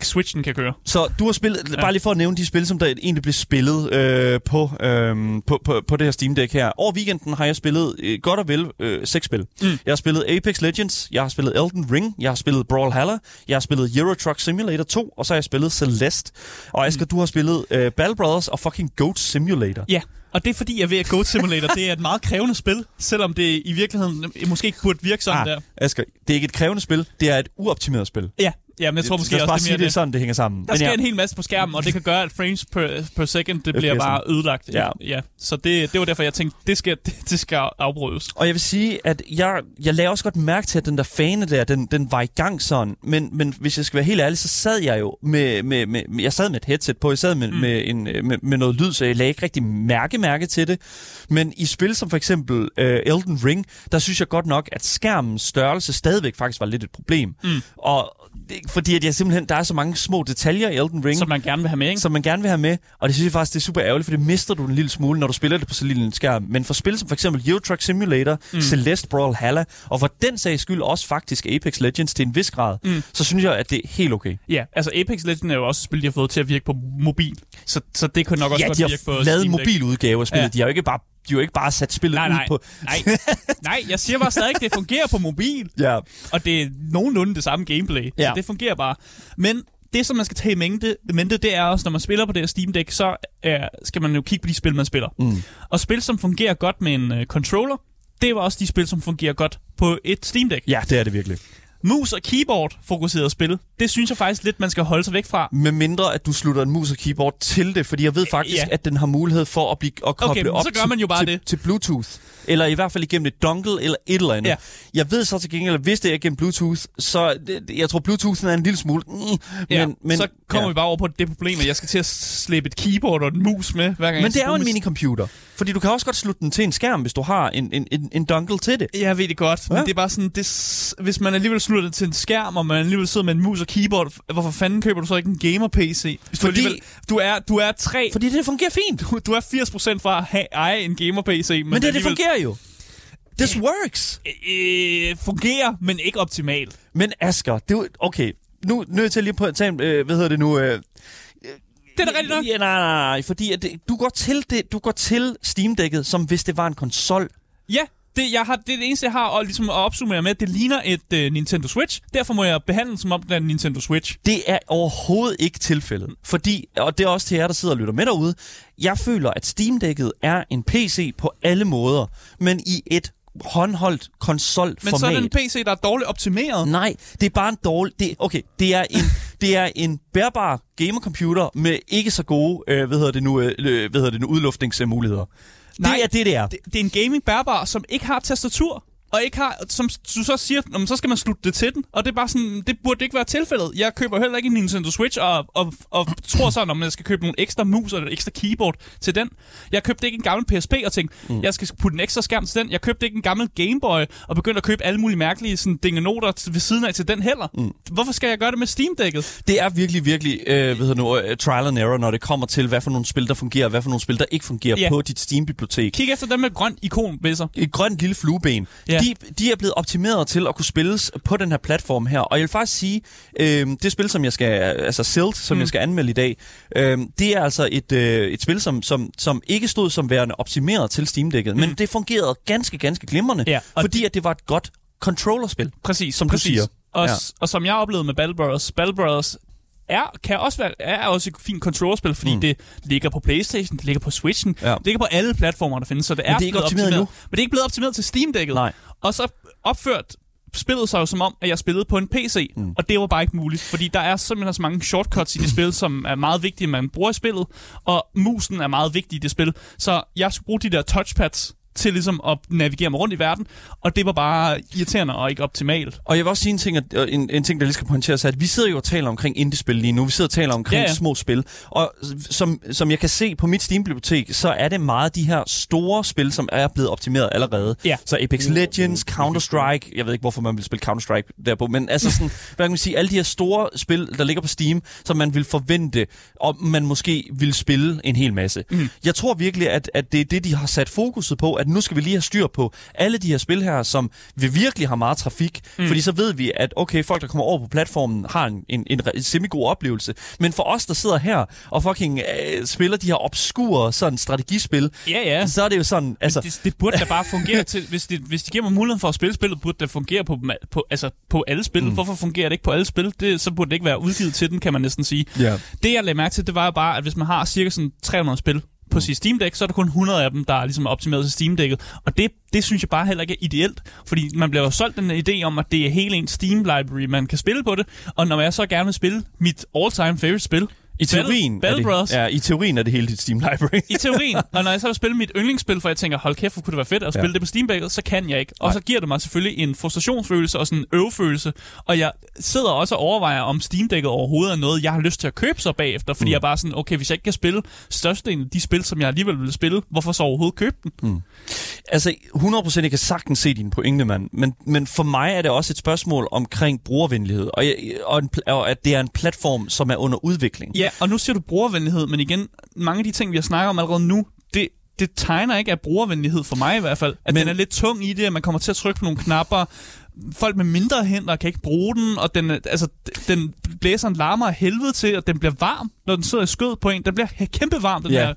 Switchen kan køre. Så du har spillet, ja. bare lige for at nævne de spil, som der egentlig blev spillet øh, på, øh, på, på, på det her Steam Deck her. Over weekenden har jeg spillet øh, godt og vel øh, seks spil. Mm. Jeg har spillet Apex Legends, jeg har spillet Elden Ring, jeg har spillet Brawlhalla, jeg har spillet Euro Truck Simulator 2, og så har jeg spillet Celeste. Og Asger, mm. du har spillet øh, Battle Brothers og fucking Goat Simulator. Ja, og det er fordi, jeg ved, at Goat Simulator det er et meget krævende spil, selvom det i virkeligheden måske ikke burde virke sådan Ah, der. Asger, det er ikke et krævende spil, det er et uoptimeret spil. Ja, ja men jeg tror måske bare også, det er det er mere det. sådan, det hænger sammen. Der sker en hel masse på skærmen, og det kan gøre, at frames per, per second, det bliver bare ødelagt. Ja. ja. Så det, det var derfor, jeg tænkte, det skal, det, [laughs] det skal afbrydes. Og jeg vil sige, at jeg, jeg lagde også godt mærke til, at den der fane der, den, den var i gang sådan. Men, men hvis jeg skal være helt ærlig, så sad jeg jo med, med, med jeg sad med et headset på, jeg sad med, mm. med, en, med, med noget lyd, så jeg lagde ikke rigtig mærke mærke til det. Men i spil som for eksempel uh, Elden Ring, der synes jeg godt nok, at skærmens størrelse stadigvæk faktisk var lidt et problem. Mm. Og fordi at jeg simpelthen, der er så mange små detaljer i Elden Ring, Som man gerne vil have med, ikke? som man gerne vil have med, og det synes jeg faktisk, det er super ærgerligt, for det mister du en lille smule, når du spiller det på så lille en skærm. Men for spil som for eksempel Euro Truck Simulator, mm. Celeste Brawlhalla, og for den sags skyld også faktisk Apex Legends til en vis grad, mm. så synes jeg, at det er helt okay. Ja, altså Apex Legends er jo også et spil, de har fået til at virke på mobil. Så, så det kunne nok også ja, godt de har virke på lavet en Steam Deck. mobiludgave af spillet. Ja. Ja. De har jo ikke bare de har jo ikke bare sat spillet Nej, ud nej, på... nej, nej, jeg siger bare stadig, at det fungerer på mobil. Ja. Og det er nogenlunde det samme gameplay. Ja. Så det fungerer bare. Men det, som man skal tage i mente, mente, det er også, når man spiller på det her Steam Deck, så er, skal man jo kigge på de spil, man spiller. Mm. Og spil, som fungerer godt med en uh, controller, det var også de spil, som fungerer godt på et Steam Deck. ja, det er det virkelig. Mus og keyboard fokuseret spil, det synes jeg faktisk lidt, man skal holde sig væk fra. Med mindre, at du slutter en mus og keyboard til det, fordi jeg ved faktisk, Ja. at den har mulighed for at, blive, at koble Okay, men op så gør til, man jo bare til, det. til Bluetooth. Eller i hvert fald igennem et dongle eller et eller andet. Ja. Jeg ved så til gengæld, at hvis det er gennem Bluetooth, så det, jeg tror, Bluetoothen er en lille smule... Mm, Ja, men, men, så kommer ja. vi bare over på det problem, at jeg skal til at slippe et keyboard og en mus med, hver gang Men det er jo en minicomputer. Fordi du kan også godt slutte den til en skærm, hvis du har en, en, en, en dongle til det. Jeg ved det godt, men Ja. det er bare sådan, det, hvis man alligevel slutter det til en skærm, og man alligevel sidder med en mus og keyboard, hvorfor fanden køber du så ikke en gamer-PC? Du, Fordi- alligevel, du, er, du er tre, Fordi det fungerer fint. du, du er 80% fra at have, eje en gamer-PC, men, Men det, det fungerer jo. This works. Øh, fungerer, men ikke optimalt. Men Asger, det er okay. Nu er nødt til lige på at tage en, øh, hvad hedder det nu, øh, Det er da rigtigt nok. Ja, nej, nej, nej, fordi at det, du går til det, du går til Steam Deck'et, som hvis det var en konsol. Ja, det, jeg har, det er det eneste, jeg har og ligesom at opsummere med. Det ligner et uh, Nintendo Switch. Derfor må jeg behandle den som om, det er en Nintendo Switch. Det er overhovedet ikke tilfældet. Fordi, og det er også til jer, der sidder og lytter med derude, jeg føler, at Steam Deck'et er en PC på alle måder, men i et håndholdt konsolformat. Men så er det en PC, der er dårligt optimeret. Nej, det er bare en dårlig... Det, okay, det er en, det er en bærbar gamercomputer med ikke så gode, øh, hvad hedder det nu, øh, hvad hedder det nu udluftningsmuligheder. Nej, det er det, det er. Det, det er en gaming bærbar, som ikke har tastatur. Og ikke har, som du så siger, "Nå, men så skal man slutte det til den. Og det er bare sådan, det burde ikke være tilfældet. Jeg køber heller ikke en Nintendo Switch, og, og, og tror sådan, om jeg skal købe nogle ekstra mus eller et ekstra keyboard til den. Jeg købte ikke en gammel PSP og tænkte, mm. jeg skal putte en ekstra skærm til den. Jeg købte ikke en gammel Game Boy og begyndte at købe alle mulige mærkelige sådan, dingenoter ved siden af til den heller. Mm. Hvorfor skal jeg gøre det med Steam-dækket? Det er virkelig, virkelig øh, hvad nu, øh, trial and error, når det kommer til, hvad for nogle spil, der fungerer, og hvad for nogle spil, der ikke fungerer Ja. på dit Steam-bibliotek. Kig efter dem med grønt ikon ved sig. Et grønt lille flueben. Ja. De, de er blevet optimeret til at kunne spilles på den her platform her. Og jeg vil faktisk sige, øh, det spil, som jeg skal, altså Silt, som mm. jeg skal anmelde i dag, øh, det er altså et, øh, et spil, som, som, som ikke stod som værende optimeret til Steam-dækket, mm. men det fungerede ganske, ganske glimrende, Ja, fordi at det var et godt controllerspil. Præcis, Som du præcis. siger. Og, ja. og som jeg oplevede med Battle Brothers, Battle Brothers er, kan også være, er også et fint controllerspil, fordi Mm. det ligger på Playstation, det ligger på Switchen, Ja. det ligger på alle platformer, der findes, så det er, det er ikke blevet optimeret endnu. Men det er ikke blevet optimeret til Steam-dækket. Nej. Og så opført spillet sig jo som om, at jeg spillede på en PC, mm. og det var bare ikke muligt, fordi der er simpelthen så mange shortcuts i det spil, som er meget vigtige, man bruger i spillet, og musen er meget vigtig i det spil, så jeg skulle bruge de der touchpads til ligesom at navigere mig rundt i verden, og det var bare irriterende og ikke optimalt. Og jeg vil også sige en ting, at, en, en ting der lige skal pointeres, er, at vi sidder jo og taler omkring indie-spil lige nu. Vi sidder og taler omkring Ja, ja. små spil. Og som, som jeg kan se på mit Steam-bibliotek, så er det meget de her store spil, som er blevet optimeret allerede. Ja. Så Apex Legends, Counter-Strike, jeg ved ikke, hvorfor man vil spille Counter-Strike derpå, men altså sådan, [laughs] hvad kan man sige, alle de her store spil, der ligger på Steam, som man vil forvente, og man måske vil spille en hel masse. Mm. Jeg tror virkelig, at, at det er det, de har sat fokuset på, at nu skal vi lige have styr på alle de her spil her, som vi virkelig har meget trafik, mm. fordi så ved vi, at okay, folk, der kommer over på platformen, har en, en, en, en semi-god oplevelse. Men for os, der sidder her og fucking øh, spiller de her obskure sådan strategispil, Ja, ja. så er det jo sådan, altså... det, det burde da bare [laughs] fungere til, hvis de, hvis de giver mig muligheden for at spille spillet, burde det fungere på, på, altså på alle spil. Mm. Hvorfor fungerer det ikke på alle spil? Det, så burde det ikke være udgivet til den, kan man næsten sige. Ja. Det jeg lagde mærke til, det var jo bare, at hvis man har cirka sådan 300 spil på sit Steam Deck, så er der kun 100 af dem, der er ligesom optimeret til Steam Deck'et. Og det, det synes jeg bare heller ikke er ideelt, fordi man bliver jo solgt den idé om, at det er hele en Steam library, man kan spille på det. Og når jeg så gerne vil spille mit all-time favorite spil, i teorien, Battle, er det, Brothers, ja, i teorien er det hele dit Steam library. i teorien. [laughs] Og når jeg så vil spille mit yndlingsspil, for jeg tænker, hold kæft, hvor kunne det være fedt at spille Ja. det på Steam så kan jeg ikke. Og Nej. så giver det mig selvfølgelig en frustrationsfølelse og sådan en øvefølelse. Og jeg sidder også og overvejer, om Steam Deck'et overhovedet er noget, jeg har lyst til at købe så bagefter. Fordi mm. jeg bare sådan, okay, hvis jeg ikke kan spille størstedelen af de spil, som jeg alligevel vil spille, hvorfor så overhovedet købe den? Altså, 100% jeg kan sagtens se din pointe, mand. Men, men for mig er det også et spørgsmål omkring brugervenlighed. Og, jeg, og, en, og at det er en platform, som er under udvikling. Ja, og nu siger du brugervenlighed, men igen, mange af de ting, vi har snakket om allerede nu, det, det tegner ikke af brugervenlighed for mig i hvert fald. At Men- den er lidt tung i det, at man kommer til at trykke på nogle knapper. Folk med mindre hænder kan ikke bruge den, og den, altså, den blæseren larmer af helvede til, og den bliver varm, når den sidder i skødet på en. Den bliver kæmpe varm, den Ja. her.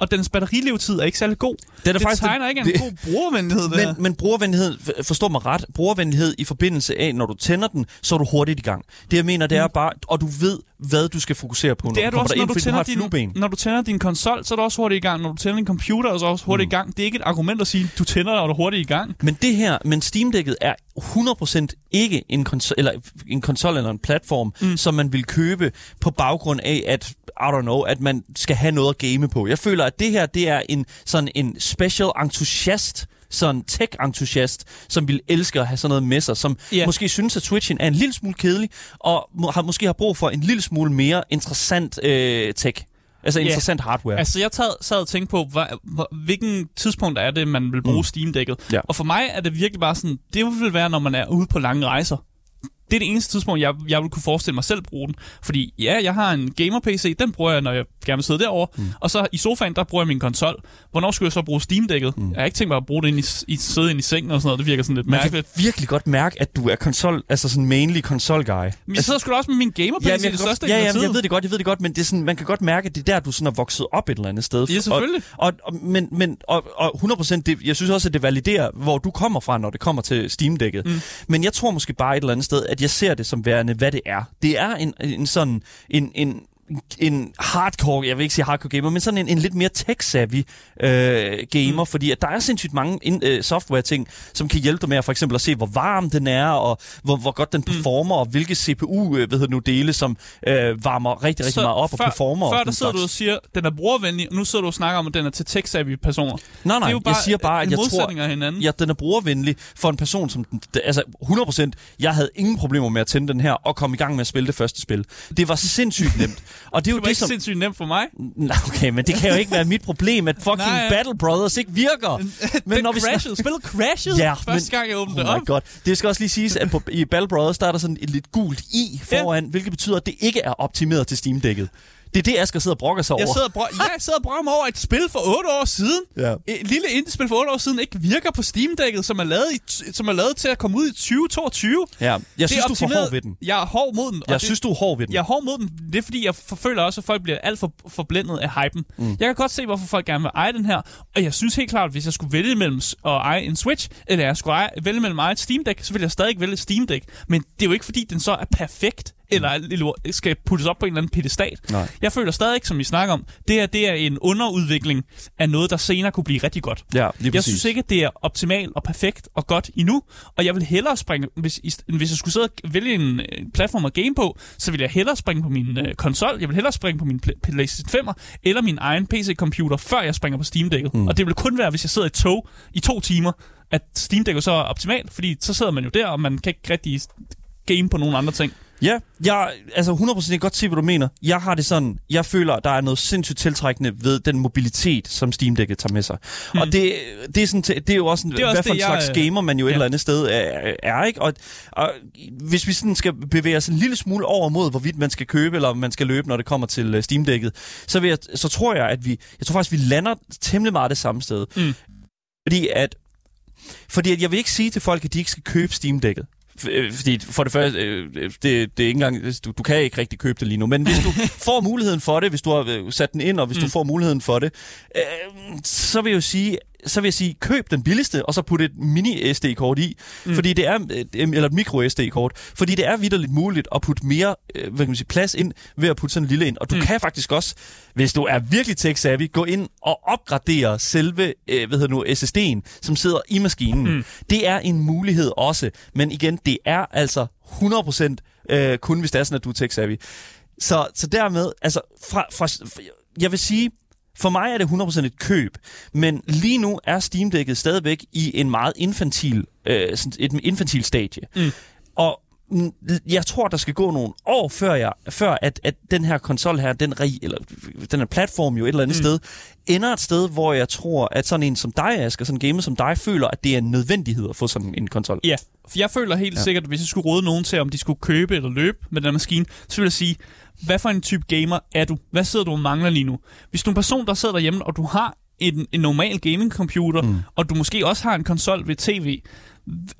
Og dens batterilevetid er ikke særlig god. Den er det faktisk- tegner ikke af det- en god brugervenlighed, det. Men, men brugervenlighed, f- forstå mig ret, brugervenlighed i forbindelse af, når du tænder den, så er du hurtigt i gang. Det jeg mener, det er bare, og du ved, hvad du skal fokusere på, når Det er du du også, når du, du tænder et din, når du tænder din konsol, så er du også hurtigt i gang. Når du tænder din computer, er du også hurtigt mm. i gang. Det er ikke et argument at sige, du tænder, og du er hurtigt i gang. Men det her, men Steam Deck'et er 100% ikke en konsol, eller en konsol eller en platform, mm. som man vil købe på baggrund af, at I don't know, at man skal have noget at game på. Jeg føler, at det her, det er en sådan en special entusiast, sådan tech-entusiast, som vil elske at have sådan noget med sig, som yeah. måske synes, at Switchen er en lille smule kedelig, og må, har, måske har brug for en lille smule mere interessant øh, tech. Altså Ja. interessant hardware. Altså, jeg sad, sad og tænkte på, hvad, hvor, hvilken tidspunkt er det, man vil bruge mm. Steam-dækket. Ja. Og for mig er det virkelig bare sådan, det vil være, når man er ude på lange rejser. Det er det eneste tidspunkt, jeg, jeg vil kunne forestille mig selv bruge den. Fordi ja, jeg har en gamer-PC, den bruger jeg, når jeg gerne vil sidde derovre. Mm. Og så i sofaen, der bruger jeg min konsol. Hvornår skulle jeg så bruge Steam-dækket? Mm. Jeg har ikke tænkt mig at bruge det ind i, i sidde ind i sengen og sådan noget. Det virker sådan lidt man mærkeligt. kan virkelig godt mærke, at du er konsol, altså sådan mainly konsol-guy. Men jeg sidder sgu da også med min gamer-PC Ja, jeg, det største ja, ja, jeg ved det godt, jeg ved det godt, men det er sådan, man kan godt mærke, at det er der, du sådan er vokset op et eller andet sted. Ja, selvfølgelig. Og, og, og, men, men, og, og 100%, det, jeg synes også, at det validerer, hvor du kommer fra, når det kommer til Steam-dækket. Mm. Men jeg tror måske bare et eller andet sted, at jeg ser det som værende, hvad det er. Det er en, en sådan, en, en, en hardcore, jeg vil ikke sige hardcore gamer, men sådan en, en lidt mere tech-savvy øh, gamer, mm. fordi at der er sindssygt mange in, øh, software-ting, som kan hjælpe dig med at for eksempel at se, hvor varm den er, og hvor, hvor godt den performer, mm. og hvilke CPU, øh, hvad hedder nu, dele, som øh, varmer rigtig, rigtig meget op og før, performer. og Før den der sidder du slags. og siger, den er brugervenlig, og nu sidder du og snakker om, at den er til tech-savvy personer. Nej, nej, det er jo bare jeg siger bare, at jeg tror, af hinanden. ja, den er brugervenlig for en person, som... Altså, 100%, jeg havde ingen problemer med at tænde den her og komme i gang med at spille det første spil. Det var sindssygt nemt. [laughs] Og det er jo Det var det, ikke som... sindssygt nemt for mig. Nej, okay, men det kan jo ikke være mit problem, at fucking Nej. Battle Brothers ikke virker. Men den crashede. Spillet crashede Ja, første gang, jeg åbnede Oh op. god. Det skal også lige siges, at på, i Battle Brothers, der er der sådan et lidt gult i foran, ja. hvilket betyder, at det ikke er optimeret til Steam-dækket. Det er det, Asger sidder og brokker sig over. Jeg sidder, og bro- jeg sidder og brokker mig over et spil for 8 år siden. Ja. Et lille indie-spil for 8 år siden ikke virker på Steam-dækket, som er lavet, i, som er lavet til at komme ud i 2022. Ja, jeg Det synes, du er for hård ved den. Jeg er hård mod den. Jeg det, synes, du er hård ved den. jeg er hård mod den. Det er fordi, jeg forføler også, at folk bliver alt for forblændet af hypen. Mm. Jeg kan godt se, hvorfor folk gerne vil eje den her. Og jeg synes helt klart, at hvis jeg skulle vælge mellem at eje en Switch, eller jeg skulle eje, vælge mellem at eje et Steam Deck, så ville jeg stadig vælge et Steam Deck. Men det er jo ikke fordi, den så er perfekt, eller skal puttes op på en eller anden pedestal. Nej. Jeg føler stadig ikke, som vi snakker om, det her det er en underudvikling af noget, der senere kunne blive rigtig godt. Ja, lige Jeg synes ikke, at det er optimalt og perfekt og godt endnu, og jeg vil hellere springe, hvis, hvis jeg skulle sidde og vælge en platform at game på, så vil jeg hellere springe på min øh, konsol, jeg vil hellere springe på min Pla- PlayStation 5'er, eller min egen PC-computer, før jeg springer på Steam-dækket. Mm. Og det vil kun være, hvis jeg sidder i tog i to timer, at Steam-dækket så er optimalt, fordi så sidder man jo der, og man kan ikke rigtig game på nogle andre ting. Ja, jeg, altså 100% jeg godt se, hvad du mener. Jeg har det sådan, jeg føler, der er noget sindssygt tiltrækkende ved den mobilitet, som Steam Deck'et tager med sig. Mm. Og det, det, er sådan, det er jo også, en, Hmm. Det er også hvad for en jeg, slags øh, gamer man jo et ja. eller andet sted er, er ikke? Og, og hvis vi sådan skal bevæge os en lille smule over mod, hvorvidt man skal købe, eller man skal løbe, når det kommer til øh, Steam Deck'et, så, vil jeg, så tror jeg, at vi, jeg tror faktisk, vi lander temmelig meget det samme sted. Mm. Fordi at, fordi at jeg vil ikke sige til folk, at de ikke skal købe Steam Deck'et. Fordi for det første, øh, det, det er ikke engang, du, du kan ikke rigtig købe det lige nu, men hvis du [laughs] får muligheden for det, hvis du har øh, sat den ind, og hvis mm. du får muligheden for det, øh, så vil jeg jo sige, så vil jeg sige, køb den billigste, og så put et mini SD-kort i, mm. fordi det er, øh, eller et micro SD-kort, fordi det er vidderligt muligt at putte mere øh, hvad kan man sige, plads ind ved at putte sådan en lille ind. Og du mm. kan faktisk også, hvis du er virkelig tech-savvy, gå ind og opgradere selve øh, hvad hedder nu, SSD'en, som sidder i maskinen. Mm. Det er en mulighed også, men igen, det er altså 100% øh, kun hvis det er sådan, at du er tech-savvy. Så, så dermed, altså, fra, fra, jeg vil sige, for mig er det 100% et køb, men lige nu er Steam Deck'et stadigvæk i en meget infantil, øh, et infantil stadie. Mm. Og jeg tror, der skal gå nogle år, før, jeg, før at, at den her konsol her, den, re, eller, den her platform jo et eller andet mm. sted, ender et sted, hvor jeg tror, at sådan en som dig, Asger, sådan en gamer som dig, føler, at det er en nødvendighed at få sådan en konsol. Ja, for jeg føler helt ja. sikkert, at hvis jeg skulle råde nogen til, om de skulle købe eller løbe med den maskine, så vil jeg sige, hvad for en type gamer er du? Hvad sidder du og mangler lige nu? Hvis du er en person, der sidder derhjemme, og du har en, en normal gaming-computer, mm. og du måske også har en konsol ved tv,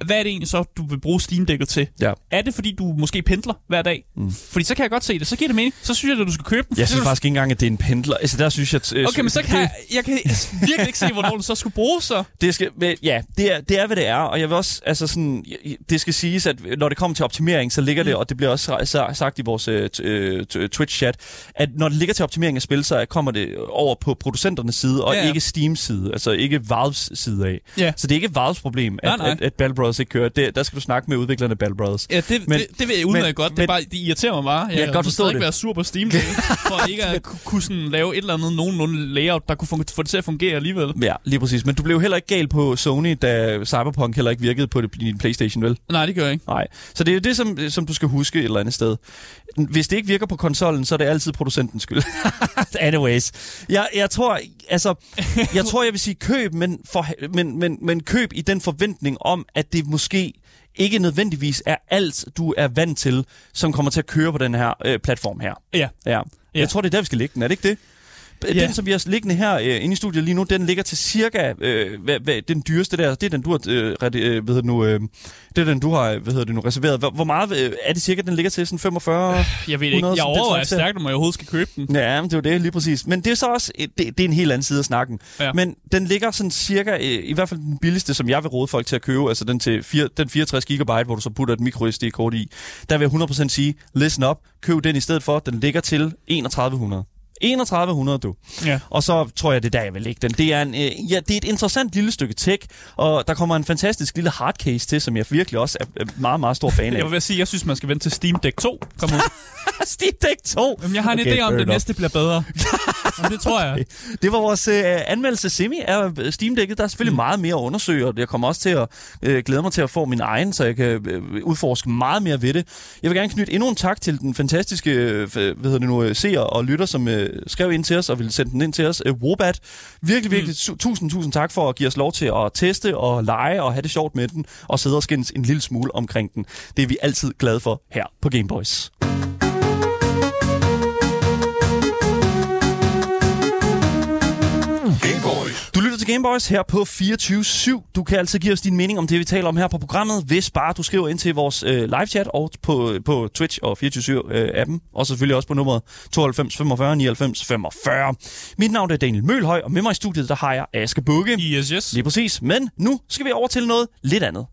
hvad er det egentlig så, du vil bruge Steam Deck'et til? Ja. Er det, fordi du måske pendler hver dag? Mm. Fordi så kan jeg godt se det. Så giver det mening. Så synes jeg, at du skal købe den. Jeg synes du- faktisk ikke engang, at det er en pendler. Altså, der synes jeg... at, øh, Okay, men så kan det- jeg, jeg kan virkelig ikke se, hvornår den så skulle bruges så. [laughs] Det skal, men ja, det er, det er, hvad det er, og jeg vil også, altså sådan, det skal siges, at når det kommer til optimering, så ligger det, og det bliver også sa- sagt i vores øh, t- øh, t- Twitch-chat, at når det ligger til optimering af spil, så kommer det over på producenternes side, og ja. ja. ikke Steams side, altså ikke Valves side af. Ja. Så det er ikke Valves problem, at, Nej, nej. at, at Battle Brothers ikke kører. Det, der skal du snakke med udviklerne af Battle Brothers. Ja, det, men, det, det ved jeg udmærket men- godt. Det, men- bare, det irriterer mig bare. Jeg, kan godt forstå det. være sur på Steam [laughs] for ikke at ku- kunne sådan lave et eller andet nogenlunde layout, der kunne få det til at fungere alligevel. Ja, lige præcis. Men du blev heller ikke gal på Sony, da Cyberpunk heller ikke virkede på din Playstation, vel? Nej, det gør jeg ikke. Nej. Så det er jo det, som, som du skal huske et eller andet sted. Hvis det ikke virker på konsollen, så er det altid producentens skyld. [laughs] Anyways. Jeg, jeg tror, altså, jeg tror, jeg vil sige køb, men, for, men, men, men køb i den forventning om, at det måske ikke nødvendigvis er alt, du er vant til, som kommer til at køre på den her øh, platform her. Ja. Ja. Ja. Jeg tror, det er der, vi skal lægge den. Er det ikke det? Ja. Den, som vi har liggende her øh, inde i studiet lige nu, den ligger til cirka, øh, hvad, hvad, den dyreste der, det er den, du har, øh, øh, hvad nu, øh, det er den, du har, hvad hedder det nu, reserveret. Hvor, hvor meget øh, er det cirka, den ligger til? Sådan 45? Jeg ved ikke. 100, Jeg overvejer stærkt, om jeg overhovedet skal købe den. Ja, men det er jo det, lige præcis. Men det er så også, øh, det, det er en helt anden side af snakken. Ja. Men den ligger sådan cirka, øh, i hvert fald den billigste, som jeg vil råde folk til at købe, altså den til fire, den 64 GB, hvor du så putter et micro SD-kort i. Der vil jeg 100% sige, listen up, køb den i stedet for, den ligger til 3100. 3100, du. Ja. Og så tror jeg, det er der, jeg vil lægge den. Det er, en, øh, ja, det er et interessant lille stykke tech, og der kommer en fantastisk lille hardcase til, som jeg virkelig også er meget, meget stor fan [laughs] Jeg af. vil sige, jeg synes, man skal vente til Steam Deck 2 kommer ud. [laughs] Steam Deck 2! Jamen, jeg har en Okay, idé om, det næste bliver bedre. [laughs] Jamen, det tror jeg. Det var vores øh, anmeldelse semi af øh, Steam Deck'et. Der er selvfølgelig mm. meget mere at undersøge, og jeg kommer også til at øh, glæde mig til at få min egen, så jeg kan øh, udforske meget mere ved det. Jeg vil gerne knytte endnu en tak til den fantastiske øh, hvad hedder det nu, øh, seer og lytter, som øh, skrev ind til os og ville sende den ind til os. Øh, Wobat. Virkelig, virkelig mm. tusind, tusind tak for at give os lov til at teste og lege og have det sjovt med den, og sidde og skændes en lille smule omkring den. Det er vi altid glade for her på Gameboys. Gameboys her på 24.7. Du kan altid give os din mening om det, vi taler om her på programmet, hvis bare du skriver ind til vores øh, live-chat og på, på Twitch og 24.7-appen, øh, og selvfølgelig også på nummeret 92 45 99 45. Mit navn er Daniel Mølhøj, og med mig i studiet, der har jeg Aske Bukke. Yes, yes. Lige præcis, men nu skal vi over til noget lidt andet.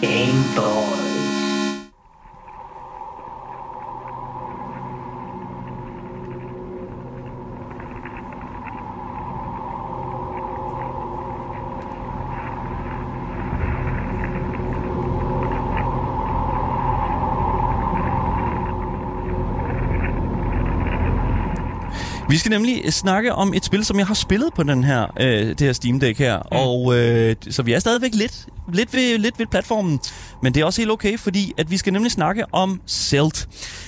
Gameboy. Vi skal nemlig snakke om et spil, som jeg har spillet på den her, øh, det her Steam Deck her. Mm. Og øh, så vi er stadigvæk lidt, lidt, ved, lidt ved platformen. Men det er også helt okay, fordi at vi skal nemlig snakke om Zeld.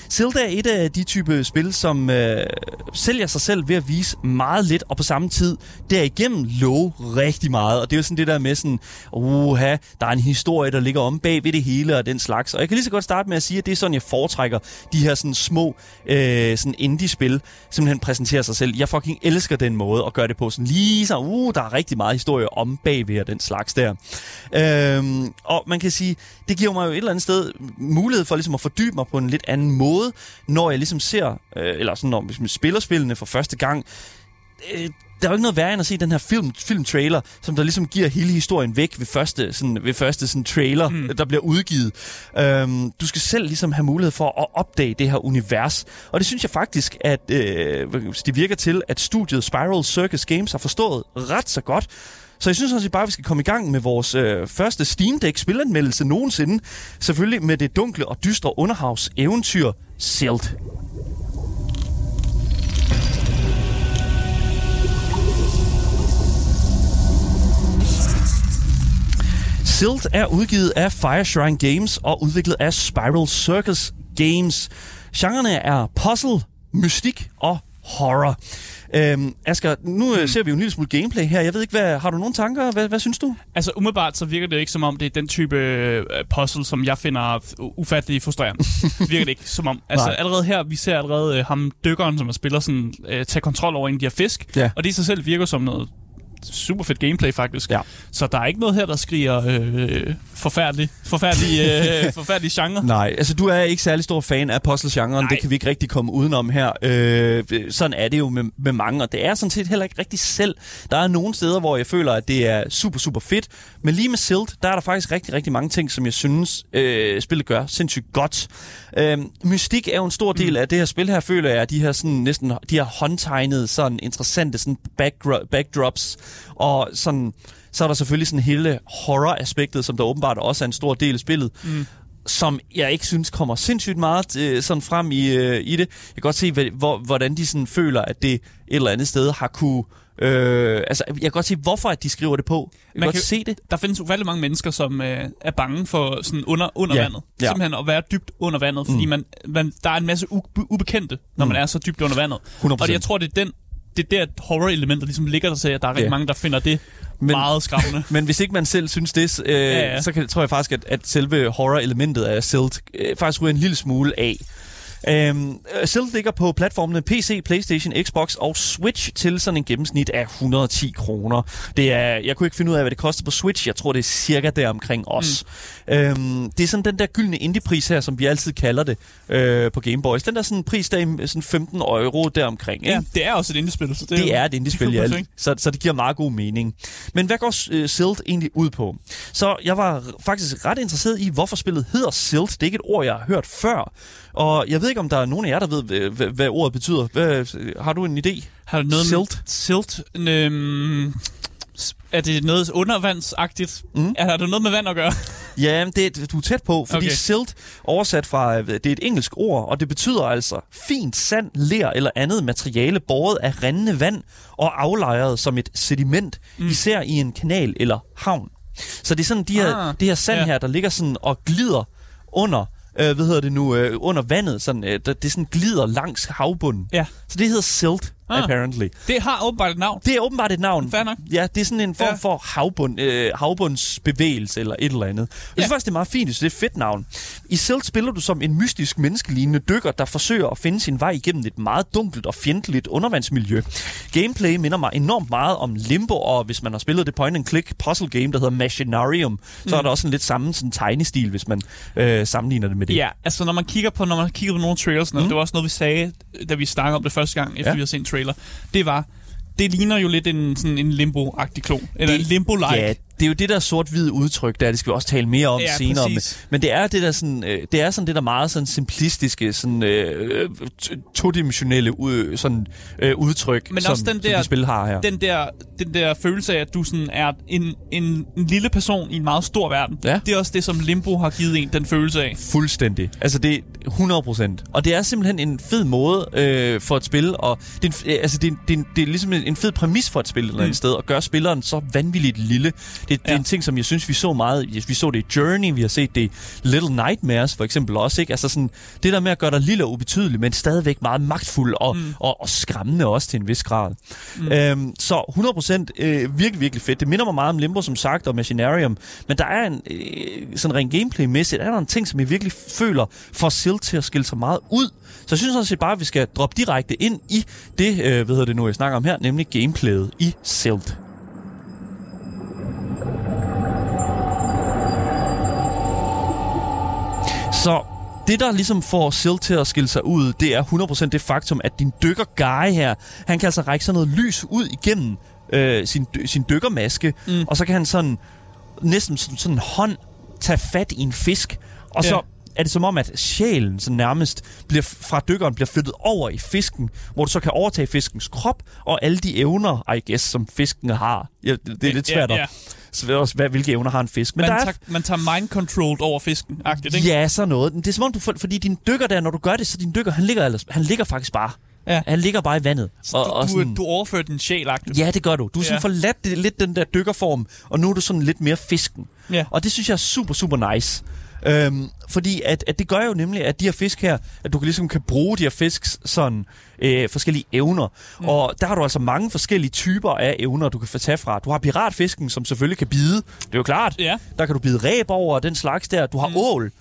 Zelda er et af de type spil, som øh, sælger sig selv ved at vise meget lidt, og på samme tid derigennem love rigtig meget. Og det er jo sådan det der med sådan, uha, der er en historie, der ligger om bag ved det hele og den slags. Og jeg kan lige så godt starte med at sige, at det er sådan, jeg foretrækker de her sådan små øh, sådan indie-spil, simpelthen præsenterer sig selv. Jeg fucking elsker den måde at gøre det på. Sådan lige så, uh, der er rigtig meget historie om bagved og den slags der. Øhm, og man kan sige, det giver mig jo et eller andet sted mulighed for ligesom at fordybe mig på en lidt anden måde, når jeg ligesom ser, øh, eller sådan når vi spiller spillene for første gang. Øh, der er jo ikke noget værre end at se den her film, filmtrailer, som der ligesom giver hele historien væk ved første, sådan, ved første sådan, trailer, mm. der bliver udgivet. Øhm, du skal selv ligesom have mulighed for at opdage det her univers. Og det synes jeg faktisk, at øh, det virker til, at studiet Spiral Circus Games har forstået ret så godt. Så jeg synes også bare, at vi skal komme i gang med vores øh, første Steam Deck spilanmeldelse nogensinde. Selvfølgelig med det dunkle og dystre underhavs eventyr Silt. Silt er udgivet af Fireshrine Games og udviklet af Spiral Circus Games. Genrerne er puzzle, mystik og horror. Øhm, Asger, nu mm. ser vi jo en lille smule gameplay her. Jeg ved ikke, hvad, har du nogle tanker? Hvad, hvad synes du? Altså umiddelbart så virker det ikke som om, det er den type øh, puzzle, som jeg finder ufattelig frustrerende. [laughs] virker det ikke som om. Altså Nej. allerede her, vi ser allerede øh, ham dykkeren, som spiller sådan, øh, tage kontrol over en af de her fisk. Ja. Og det i sig selv virker som noget super fedt gameplay faktisk. Ja. Så der er ikke noget her, der skriger øh, forfærdelig, forfærdelig, øh, [laughs] forfærdelig genre. Nej, altså du er ikke særlig stor fan af puzzle-genren. Det kan vi ikke rigtig komme udenom her. Øh, sådan er det jo med, med mange, og det er sådan set heller ikke rigtig selv. Der er nogle steder, hvor jeg føler, at det er super, super fedt. Men lige med Silt, der er der faktisk rigtig, rigtig mange ting, som jeg synes, øh, spillet gør sindssygt godt. Øh, mystik er jo en stor del mm. af det her spil her, føler jeg, de her sådan næsten, de her håndtegnede, sådan interessante sådan backdro- backdrops, og sådan, så er der selvfølgelig sådan hele horror-aspektet, som der åbenbart også er en stor del af spillet. Mm som jeg ikke synes kommer sindssygt meget øh, sådan frem i, øh, i det. Jeg kan godt se, hvor, hvordan de sådan føler, at det et eller andet sted har kunne... Øh, altså, jeg kan godt se, hvorfor at de skriver det på. Jeg kan Man godt kan- se det. Der findes ufattelig mange mennesker, som øh, er bange for sådan under, under Ja, vandet. ja. Simpelthen at være dybt under vandet, fordi man, man, der er en masse u- ubekendte, når man er så dybt under vandet. 100%. Og jeg tror, det er den det er der horror-elementer ligesom ligger der at der er rigtig Ja. mange, der finder det Men- meget skræmmende. [laughs] Men hvis ikke man selv synes det, øh, ja. ja. så kan, tror jeg faktisk, at, at selve horror-elementet af Silt øh, faktisk ryger en lille smule af. Øhm, Silt ligger på platformene PC, Playstation, Xbox og Switch til sådan en gennemsnit af 110 kroner. Det er, jeg kunne ikke finde ud af, hvad det koster på Switch. Jeg tror, det er cirka der omkring os. Mm. Øhm, det er sådan den der gyldne indie-pris her, som vi altid kalder det øh, på Game Boys. Den der sådan pris, der er sådan 15 euro deromkring. Ikke? ja, det er også et indie-spil. Så det, Det er et indie-spil, ja. Så, så det giver meget god mening. Men hvad går uh, Silt egentlig ud på? Så jeg var faktisk ret interesseret i, hvorfor spillet hedder Silt. Det er ikke et ord, jeg har hørt før. Og jeg ved ikke, om der er nogen af jer, der ved, hvad, hvad, ordet betyder. Hvad, har du en idé? Har du noget Silt? Silt. Øhm, er det noget undervandsagtigt? Mm. Mm. Er der noget med vand at gøre? [laughs] Ja, det, er- du er tæt på, fordi okay. Silt oversat fra, øh, det er et engelsk ord, og det betyder altså fint sand, ler eller andet materiale båret af rindende vand og aflejret som et sediment, mm. især i en kanal eller havn. Så det er sådan de her, Ah, det her sand ja. her, der ligger sådan og glider under, øh, hvad hedder det nu, øh, under vandet, sådan, øh, det sådan glider langs havbunden. Ja. Så det hedder silt. Ah. apparently. Det har åbenbart et navn. Det er åbenbart et navn. Fair nok. Ja, det er sådan en form Ja. for havbund, øh, havbundsbevægelse eller et eller andet. Jeg synes Ja. faktisk, det er meget fint, synes, det er et fedt navn. I Silt spiller du som en mystisk menneskelignende dykker, der forsøger at finde sin vej igennem et meget dunkelt og fjendtligt undervandsmiljø. Gameplay minder mig enormt meget om Limbo, og hvis man har spillet det point-and-click puzzle game, der hedder Machinarium, så Mm. er der også en lidt samme sådan, tegnestil, hvis man øh, sammenligner det med det. Ja, altså når man kigger på, når man kigger på nogle trailers, mm. det var også noget, vi sagde, da vi snakkede om det første gang, efter Ja. vi havde set trailer, det var, det ligner jo lidt en, sådan en limbo-agtig klon. Eller Det- en limbo-like. Ja, det er jo det der sort-hvide udtryk der, det skal vi også tale mere om Ja, senere. Men, præcis. men det er det der sådan, øh, det er sådan det der meget sådan simplistiske, sådan øh, todimensionelle ud, sådan, øh, udtryk, Men som, også den som der- de spil har her. den der, den der følelse af, at du sådan er en, en, en lille person i en meget stor verden. Ja. Det er også det, som Limbo har givet en den følelse af. Fuldstændig. Altså det er 100 procent. Og det er simpelthen en fed måde øh, for et spil, og det er, en, øh, altså det, er, det, er, det er ligesom en en fed præmis for et spil et eller andet Mm. sted, at gøre spilleren så vanvittigt lille. Det, det er Ja. en ting, som jeg synes, vi så meget. Vi så det i Journey, vi har set det i Little Nightmares for eksempel også. Ikke? Altså sådan, det der med at gøre dig lille og ubetydelig, men stadigvæk meget magtfuld og, mm. og, og skræmmende også til en vis grad. Mm. Øhm, så 100 procent øh, virkelig, virkelig fedt. Det minder mig meget om Limbo, som sagt, og Machinarium. Men der er en, øh, sådan rent gameplay-mæssigt, er der en ting, som jeg virkelig føler får Silt til at skille sig meget ud. Så jeg synes set bare, at vi skal droppe direkte ind i det, øh, hvad hedder det nu, jeg snakker om her, nemlig gameplayet i Silt. Så det, der ligesom får Silt til at skille sig ud, det er 100% det faktum, at din dykker Guy her, han kan altså række sådan noget lys ud igennem øh, sin, sin dykkermaske, mm. og så kan han sådan næsten sådan, sådan en hånd tage fat i en fisk, og Ja. så er det som om, at sjælen så nærmest bliver, fra dykkeren bliver flyttet over i fisken, hvor du så kan overtage fiskens krop og alle de evner, I guess, som fisken har. Ja, det, det er lidt svært Ja, at svært også, hvad, hvilke evner har en fisk. Men Man, der er tager, man tager mind-controlled over fisken, agtigt, ikke? Ja, så noget. Det er som om, du fordi din dykker der, når du gør det, så din dykker, han ligger, ellers, han ligger faktisk bare. Ja. Han ligger bare i vandet. Så du, du, du overfører din sjæl, agtigt. Ja, det gør du. Du har sådan Ja. forladt det, lidt den der dykkerform, og nu er du sådan lidt mere fisken. Ja. Og det synes jeg er super, super nice. Øhm, fordi at, at det gør jo nemlig, at de her fisk her, at du kan ligesom kan bruge de her fisks sådan øh, forskellige evner. Mm. Og der har du altså mange forskellige typer af evner, du kan få tage fra. Du har piratfisken, som selvfølgelig kan bide. Det er jo klart. Ja. Der kan du bide ræb over og den slags der. Du har mm. ål.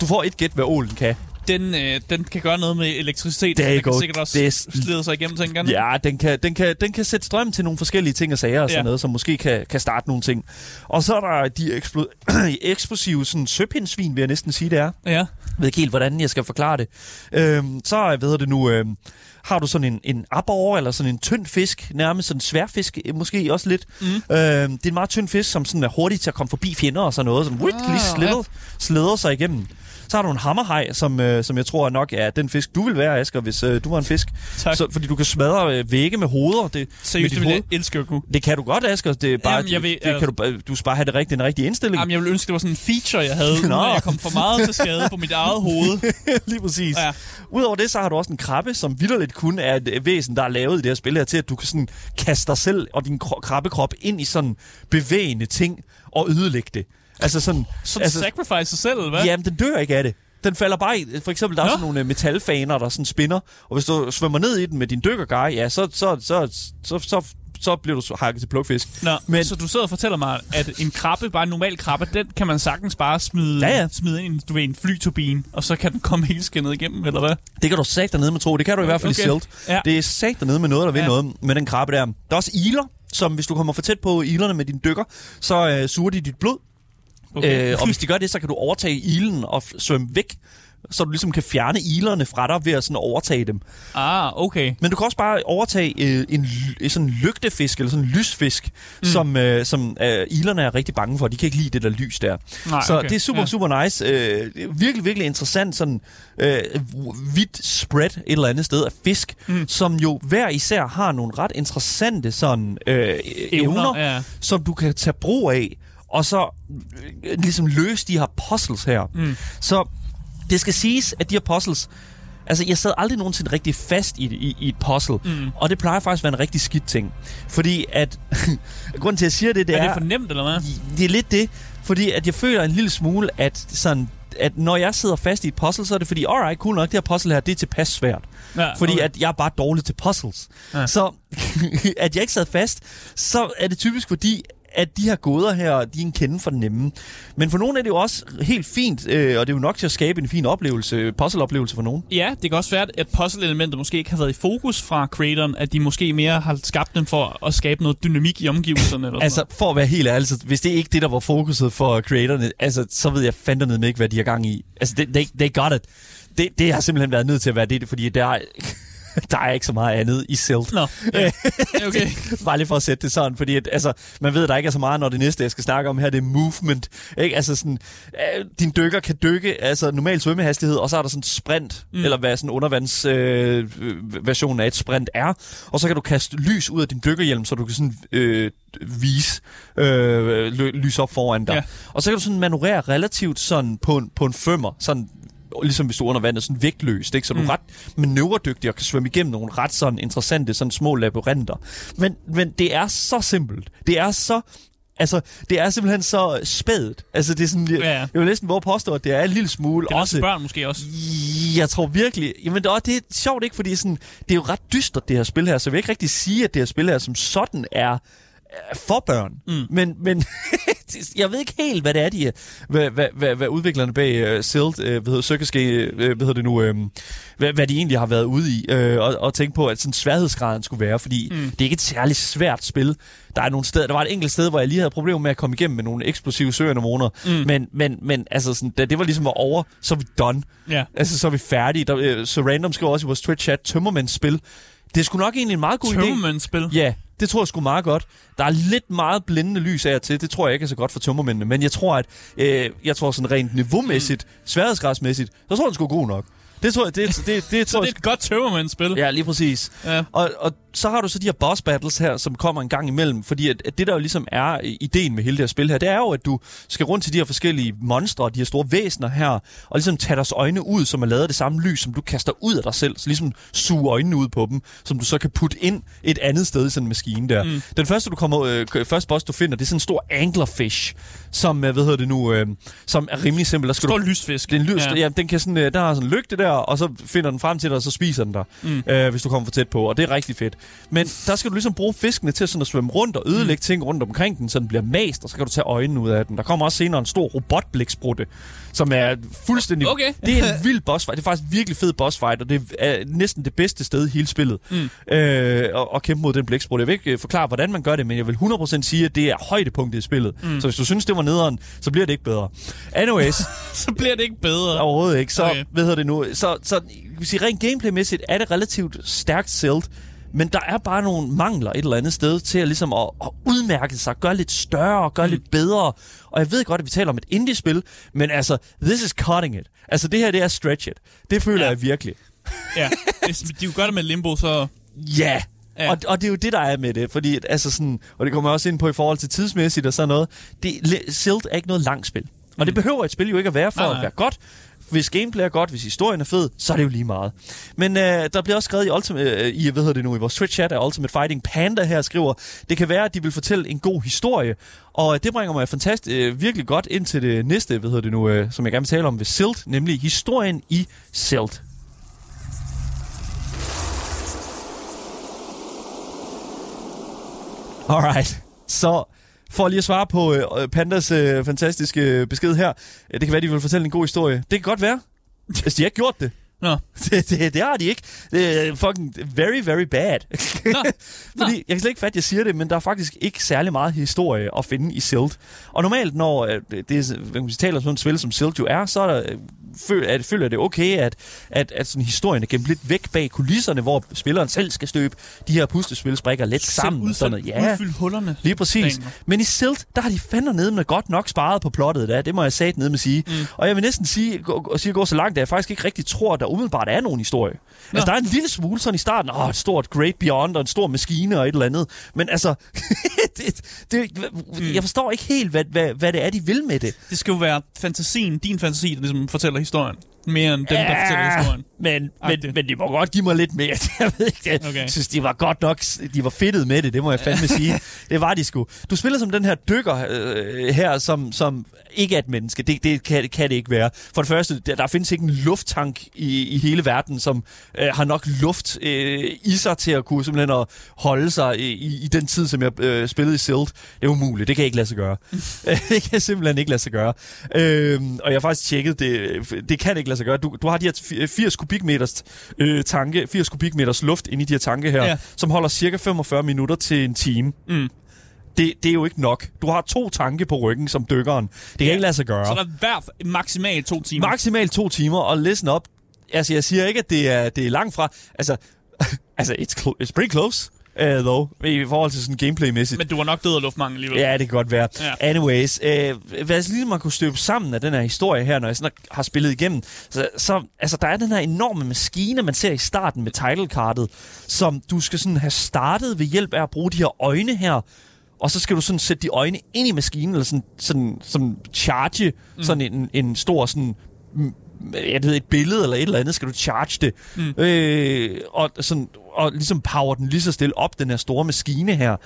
Du får et gæt, hvad ålen kan. Den, øh, den kan gøre noget med elektricitet. You den kan sikkert også Det slide sig igennem, tænker jeg. Ja, den kan, den, kan, den kan sætte strøm til nogle forskellige ting og sager og sådan Ja. noget, som måske kan, kan starte nogle ting. Og så er der de eksplo- [clears throat] eksplosive sådan, søpindsvin, vil jeg næsten sige, det er. Ja. Jeg ved ikke helt, hvordan jeg skal forklare det. Øhm, så, hvad hedder det nu, øhm, har du sådan en, en abor, eller sådan en tynd fisk, nærmest sådan en sværfisk, øh, måske også lidt. Mm. Øhm, det er en meget tynd fisk, som sådan er hurtig til at komme forbi fjender og sådan noget, som ah, lige Ah, slæder, slæder sig igennem. Så har du en hammerhaj, som, øh, som jeg tror nok er den fisk, du vil være, Asger, hvis øh, du var en fisk. Tak. Så, fordi du kan smadre øh, vægge med hoveder. Det, Seriøst, det dit vil hoved. jeg elske at kunne. Det kan du godt, Asger. Det er bare, Jamen, jeg ved, det, det øh, kan du, du skal bare have det rigtige, den rigtige indstilling. Jamen, jeg ville ønske, det var sådan en feature, jeg havde, Nå. jeg kom for meget til skade på mit eget hoved. [laughs] Lige præcis. Ja. Udover det, så har du også en krabbe, som vidderligt kun er et øh, væsen, der er lavet i det her spil her, til at du kan sådan kaste dig selv og din kro- krabbekrop ind i sådan bevægende ting og ødelægge det. Altså sådan... Så altså, sacrifice sig selv, hvad? Jamen, den dør ikke af det. Den falder bare i. For eksempel, der er Nå. sådan nogle øh, metalfaner, der sådan spinner. Og hvis du svømmer ned i den med din dykkergej, ja, så, så, så, så, så, så bliver du hakket til plukfisk. Nå, Men- så du sidder og fortæller mig, at en krabbe, bare en normal krabbe, den kan man sagtens bare smide, Ja, ja. smide ind i du ved, en flyturbine, og så kan den komme helt skinnet igennem, eller hvad? Det kan du sagt dernede med tro. Det kan du i hvert fald Okay. i Silt. Ja. Det er sagt dernede med noget, der vil Ja. noget med den krabbe der. Der er også iler, som hvis du kommer for tæt på ilerne med din dykker, så øh, suger de dit blod. Okay. Øh, og hvis de gør det, så kan du overtage ilen og svømme væk, så du ligesom kan fjerne ilerne fra dig ved at sådan overtage dem. Ah, okay. Men du kan også bare overtage øh, en, sådan en lygtefisk, eller sådan en lysfisk, mm. som, øh, som øh, ilerne er rigtig bange for. De kan ikke lide det der lys der. Nej, så okay. det er super, Ja. super nice. Øh, virkelig, virkelig interessant sådan øh, vidt spread et eller andet sted af fisk, mm. som jo hver især har nogle ret interessante sådan øh, evner, ja. som du kan tage brug af, og så øh, ligesom løse de her puzzles her. Mm. Så det skal siges, at de her puzzles... Altså, jeg sad aldrig nogensinde rigtig fast i, i, i et puzzle, Mm. og det plejer faktisk at være en rigtig skidt ting. Fordi at... [laughs] grunden til, at jeg siger det, det Er er... det for nemt, eller hvad? det er lidt det, fordi at jeg føler en lille smule, at sådan at når jeg sidder fast i et puzzle, så er det fordi, alright, cool nok, det her puzzle her, det er tilpas svært. Ja, Fordi okay. at jeg er bare dårlig til puzzles. Ja. Så [laughs] at jeg ikke sad fast, så er det typisk fordi, at de her gåder her, de er en kende for nemme. Men for nogle er det jo også helt fint, øh, og det er jo nok til at skabe en fin oplevelse, puzzle-oplevelse for nogen. Ja, det kan også være, at puzzle-elementet måske ikke har været i fokus fra creatoren, at de måske mere har skabt dem for at skabe noget dynamik i omgivelserne. Eller Altså, for at være helt ærlig, så hvis det ikke det, der var fokuset for creatorne, altså, så ved jeg fandme med ikke, hvad de har gang i. Altså, they, they, they got it. Det, det har simpelthen været nødt til at være det, fordi der er, [laughs] der er ikke så meget andet i Silt. Nå, [laughs] ja. okay. Bare lige for at sætte det sådan, fordi at, altså, man ved, der ikke er så meget, når det næste, jeg skal snakke om her, det er movement. Ikke? Altså sådan, øh, din dykker kan dykke, altså normal svømmehastighed, og så er der sådan sprint, mm. eller hvad sådan undervands øh, af et sprint er. Og så kan du kaste lys ud af din dykkerhjelm, så du kan sådan øh, vise øh, lys op foran dig. Ja. Og så kan du sådan manøvrere relativt sådan på en, på en femmer, sådan ligesom hvis du er under vandet, sådan vægtløst, ikke? så du er Mm. ret manøvredygtig og kan svømme igennem nogle ret sådan interessante, sådan små labyrinter. Men, men det er så simpelt. Det er så Altså, det er simpelthen så spædet. Altså, det er sådan, jeg, Ja. jeg vil næsten våge påstå, at det er en lille smule Det er også børn måske også. Jeg tror virkelig... Jamen, det er, det er sjovt ikke, fordi sådan, det er jo ret dystert, det her spil her, så jeg vil ikke rigtig sige, at det her spil her som sådan er er for børn. Mm. Men, men [laughs] jeg ved ikke helt, hvad det er, de er, hvad, hvad, hvad, hvad udviklerne bag uh, Silt, uh, hvad hedder Circus uh, hvad hedder det nu, um, hvad, hvad de egentlig har været ude i, uh, og, og tænke på, at sådan sværhedsgraden skulle være, fordi Mm. det er ikke et særligt svært spil. Der er nogle steder, der var et enkelt sted, hvor jeg lige havde problemer med at komme igennem med nogle eksplosive søanemoner, Mm. men, men, men altså sådan, da det var ligesom var over, så er vi done. Ja. Altså, så er vi færdige. Der, øh, så Random skriver også i vores Twitch-chat, Tømmermænds-spil. Det er sgu nok egentlig en meget god idé. Tømmermændsspil. Ja, det tror jeg sgu meget godt. Der er lidt meget blændende lys af til. Det tror jeg ikke er så godt for tømmermændene. Men jeg tror, at øh, jeg tror sådan rent niveaumæssigt, mm. sværhedsgradsmæssigt, så tror jeg, den skulle god nok. Det tror jeg, det, det, det, det Så tror det jeg, er et godt tømmermændsspil. Ja, lige præcis. Ja. Og, og så har du så de her boss battles her, som kommer en gang imellem, fordi at, at det der jo ligesom er ideen med hele det her spil her, det er jo, at du skal rundt til de her forskellige monstre, de her store væsener her, og ligesom tage deres øjne ud, som er lavet af det samme lys, som du kaster ud af dig selv, så ligesom suge øjnene ud på dem, som du så kan putte ind et andet sted i sådan en maskine der. Mm. Den første, du kommer, øh, første boss, du finder, det er sådan en stor anglerfish, som, øh, hvad hedder det nu, øh, som er rimelig simpel. Der skal Stor du lysfisk. det er en lys, Ja. ja. den kan sådan, øh, der har sådan en lygte der, og så finder den frem til dig, og så spiser den dig, mm. øh, hvis du kommer for tæt på, og det er rigtig fedt. Men der skal du ligesom bruge fiskene til sådan at svømme rundt og ødelægge mm. ting rundt omkring den, så den bliver mast, og så kan du tage øjnene ud af den. Der kommer også senere en stor robotblæksprutte, som er fuldstændig... Okay. Det er en [laughs] vild boss fight. Det er faktisk virkelig fed boss fight, og det er næsten det bedste sted i hele spillet. Mm. Øh, at, at kæmpe mod den blæksprutte. Jeg vil ikke øh, forklare, hvordan man gør det, men jeg vil 100% sige, at det er højdepunktet i spillet. Mm. Så hvis du synes, det var nederen, så bliver det ikke bedre. Anyways, [laughs] Så bliver det ikke bedre. Overhovedet ikke. Så, Okay. hvad hedder det nu? Så, så sige, rent gameplaymæssigt er det relativt stærkt silt, men der er bare nogle mangler et eller andet sted til at, ligesom at, at udmærke sig, gøre lidt større og gøre mm. lidt bedre. Og jeg ved godt, at vi taler om et indie-spil, men altså, this is cutting it. Altså, det her, det er stretch it. Det føler Ja. jeg virkelig. Ja. Hvis de jo gør det med limbo, så... Ja! Ja. Og, og det er jo det, der er med det, fordi at, altså sådan, og det kommer jeg også ind på i forhold til tidsmæssigt og sådan noget, det, Silt er ikke noget langt spil. Og det behøver et spil jo ikke at være for Nej, at nej. være godt. Hvis gameplay er godt, hvis historien er fed, så er det jo lige meget. Men øh, der bliver også skrevet i, Ultimate, øh, i, hvad hedder det nu, i vores Twitch-chat at Ultimate Fighting Panda her skriver, det kan være, at de vil fortælle en god historie, og øh, det bringer mig fantastisk, øh, virkelig godt ind til det næste, hvad hedder det nu, øh, som jeg gerne vil tale om ved Silt, nemlig historien i Silt. Alright. Så for lige at svare på øh, Pandas øh, fantastiske øh, besked her. Øh, det kan være, de vil fortælle en god historie. Det kan godt være. Hvis de har ikke gjort det. Nå. [laughs] Det, det, det har de ikke. Det er fucking very, very bad. [laughs] Nå. Fordi, jeg kan slet ikke fatte, at jeg siger det, men der er faktisk ikke særlig meget historie at finde i Silt. Og normalt, når øh, det, kan man taler om sådan et spil, som Silt jo er, så er der, øh, føler, at, føler det okay, at, at, at sådan historien er gemt lidt væk bag kulisserne, hvor spilleren selv skal støbe de her puslespilsbrikker lidt sammen. Og sådan noget. Ja, Udfyld hullerne. Lige præcis. Planer. Men i Silt, der har de fandme nede med godt nok sparet på plottet der. Det må jeg sat ned med sige. Mm. Og jeg vil næsten sige, gå, sige, gå så langt, at jeg faktisk ikke rigtig tror, at der umiddelbart er nogen historie. Nå. Altså, der er en lille smule sådan i starten. Åh, et stort Great Beyond og en stor maskine og et eller andet. Men altså, [laughs] det, det, Mm. jeg forstår ikke helt, hvad, hvad, hvad det er, de vil med det. Det skal jo være fantasien, din fantasi, der ligesom fortæller historien. Mere end dem, der Ja. fortæller historien. Men, men, men de må godt give mig lidt mere. [laughs] Jeg ved ikke, jeg Okay. synes, de var godt nok, de var fedtet med det, det må jeg fandme sige. [laughs] Det var de sgu. Du spiller som den her dykker øh, her, som, som ikke er et menneske. Det, det, kan, det kan det ikke være. For det første, der, der findes ikke en lufttank i, i hele verden, som øh, har nok luft øh, i sig til at kunne simpelthen at holde sig i, i, den tid, som jeg øh, spillede i Silt. Det er umuligt. Det kan jeg ikke lade sig gøre. [laughs] det kan simpelthen ikke lade sig gøre. Øh, og jeg har faktisk tjekket, det, det kan ikke lade sig gøre. Du, du har de her 80 kubikmeters øh, tanke, 80 kubikmeters luft inde i de her tanke her, Ja. som holder cirka 45 minutter til en time. Mm. Det, det er jo ikke nok. Du har to tanke på ryggen som dykkeren. Det kan Ja. ikke lade sig gøre. Så der er hvert maksimalt to timer. Maksimalt to timer, og listen op. Altså, jeg siger ikke, at det er, det er langt fra. Altså, [laughs] altså it's, clo- it's pretty close, uh, though, i forhold til sådan gameplay-mæssigt. Men du var nok død af luftmangel alligevel. Ja, det kan godt være. Ja. Anyways, øh, hvad altså, ligesom man kunne støbe sammen af den her historie her, når jeg sådan har spillet igennem, så, så altså, der er den her enorme maskine, man ser i starten med titlekartet, som du skal sådan have startet ved hjælp af at bruge de her øjne her, og så skal du sådan sætte de øjne ind i maskinen, eller sådan, sådan, sådan charge mm. sådan en, en stor sådan jeg ved, et billede eller et eller andet, skal du charge det. Mm. Øh, og, sådan, og ligesom power den lige så stille op, den her store maskine her.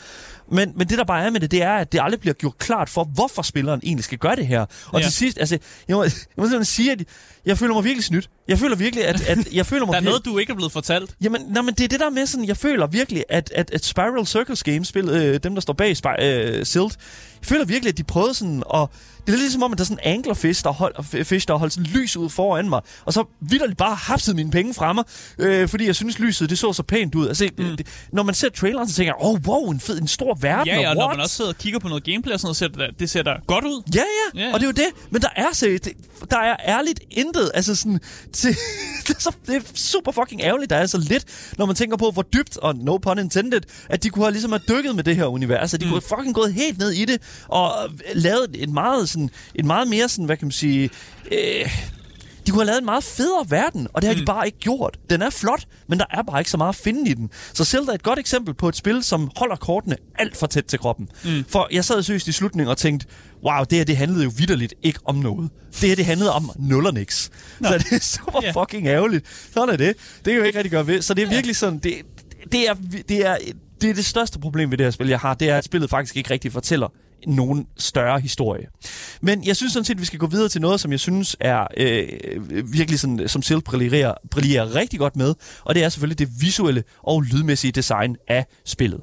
Men, men det, der bare er med det, det er, at det aldrig bliver gjort klart for, hvorfor spilleren egentlig skal gøre det her. Og Ja. til sidst, altså, jeg må, jeg må simpelthen sige, at jeg føler mig virkelig snydt. Jeg føler virkelig, at, at jeg føler mig [laughs] Der er noget, du ikke er blevet fortalt. Jamen, nej, men det er det der med sådan, jeg føler virkelig, at, at, at Spiral Circus Games, spil, øh, dem der står bag Spy, øh, Silt, jeg føler virkelig, at de prøvede sådan at... Det er lidt ligesom om, at der er sådan en anglerfish, der hold, fish, der holdt sådan lys ud foran mig, og så vidderligt bare hapset mine penge fra mig, øh, fordi jeg synes, lyset det så så pænt ud. Altså, mm. det, når man ser traileren, så tænker jeg, åh, oh, wow, en, fed, en stor verden, Ja, ja, og og når man også sidder og kigger på noget gameplay og sådan noget, så ser det, det ser da godt ud. Ja, Ja, ja, ja. og det er jo det. Men der er seriøst, der er ærligt intet. Altså sådan, [laughs] til, det, er så, det er super fucking ærgerligt, der er så lidt, når man tænker på, hvor dybt, og no pun intended, at de kunne have ligesom have dykket med det her univers. Altså, de mm. kunne have fucking gået helt ned i det, og lavet et meget, sådan, et meget mere sådan, hvad kan man sige... Øh, de kunne have lavet en meget federe verden, og det har mm. de bare ikke gjort. Den er flot, men der er bare ikke så meget at finde i den. Så Zelda er et godt eksempel på et spil, som holder kortene alt for tæt til kroppen. Mm. For jeg sad seriøst i slutningen og tænkte, wow, det her det handlede jo vidderligt ikke om noget. Det her det handlede om nul og niks. Så [laughs] det er super Ja. fucking ærgerligt. Sådan er det. Det kan jo ikke rigtig gøre ved. Så det er virkelig sådan, det, det, er, det, er, det er det største problem ved det her spil, jeg har. Det er, at spillet faktisk ikke rigtig fortæller nogen større historie. Men jeg synes sådan set, at vi skal gå videre til noget, som jeg synes er øh, virkelig sådan, som selv brillerer, brillerer rigtig godt med, og det er selvfølgelig det visuelle og lydmæssige design af spillet.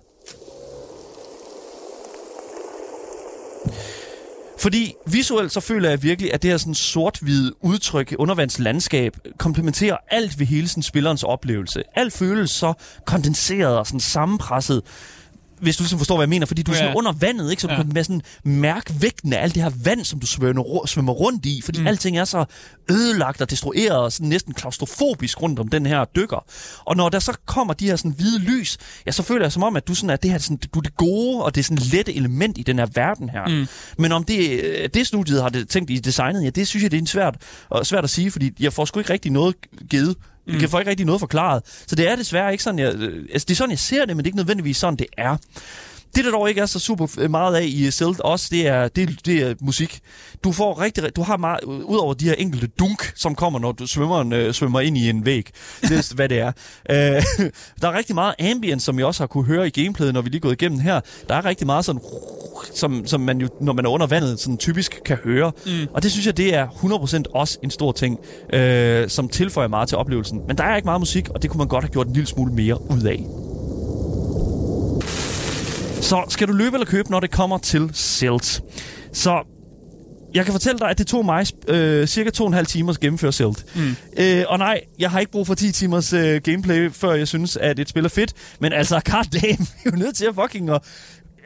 Fordi visuelt så føler jeg virkelig, at det her sådan sort-hvide udtryk, undervandslandskab, komplementerer alt ved hele sådan spillerens oplevelse. Alt føles så kondenseret og sådan sammenpresset hvis du ligesom forstår, hvad jeg mener, fordi du er sådan Ja. under vandet, ikke? så du Ja. kan med sådan mærke vægten af alt det her vand, som du svømmer, svømmer rundt i, fordi mm. alting er så ødelagt og destrueret og sådan næsten klaustrofobisk rundt om den her dykker. Og når der så kommer de her sådan hvide lys, ja, så føler jeg som om, at du, sådan er, det her, sådan, du er det gode, og det er sådan lette element i den her verden her. Mm. Men om det, øh, det studiet har det tænkt i designet, ja, det synes jeg, det er svært, og svært at sige, fordi jeg får sgu ikke rigtig noget givet. Mm. Jeg kan få ikke rigtig noget forklaret. Så det er desværre ikke sådan, jeg, øh, altså det er sådan, jeg ser det, men det er ikke nødvendigvis sådan, det er. Det, der dog ikke er så super f- meget af i Zelda også, det er, det, det er musik. Du får rigtig, du har meget, udover de her enkelte dunk, som kommer, når du svømmer, øh, svømmer ind i en væg. Det er, hvad det er. [laughs] Øh, [laughs] der er rigtig meget ambient, som jeg også har kunne høre i gameplayet, når vi lige gået igennem her. Der er rigtig meget sådan, som, som man jo, når man er under vandet, sådan typisk kan høre. Mm. Og det synes jeg, det er 100% også en stor ting, øh, som tilføjer meget til oplevelsen. Men der er ikke meget musik, og det kunne man godt have gjort en lille smule mere ud af. Så skal du løbe eller købe, når det kommer til Silt? Så jeg kan fortælle dig, at det tog mig øh, cirka to og en halv timer at gennemføre Silt. Mm. Øh, og nej, jeg har ikke brug for 10 timers øh, gameplay, før jeg synes, at et spil er fedt. Men altså, [laughs] god damn, vi er jo nødt til at fucking... at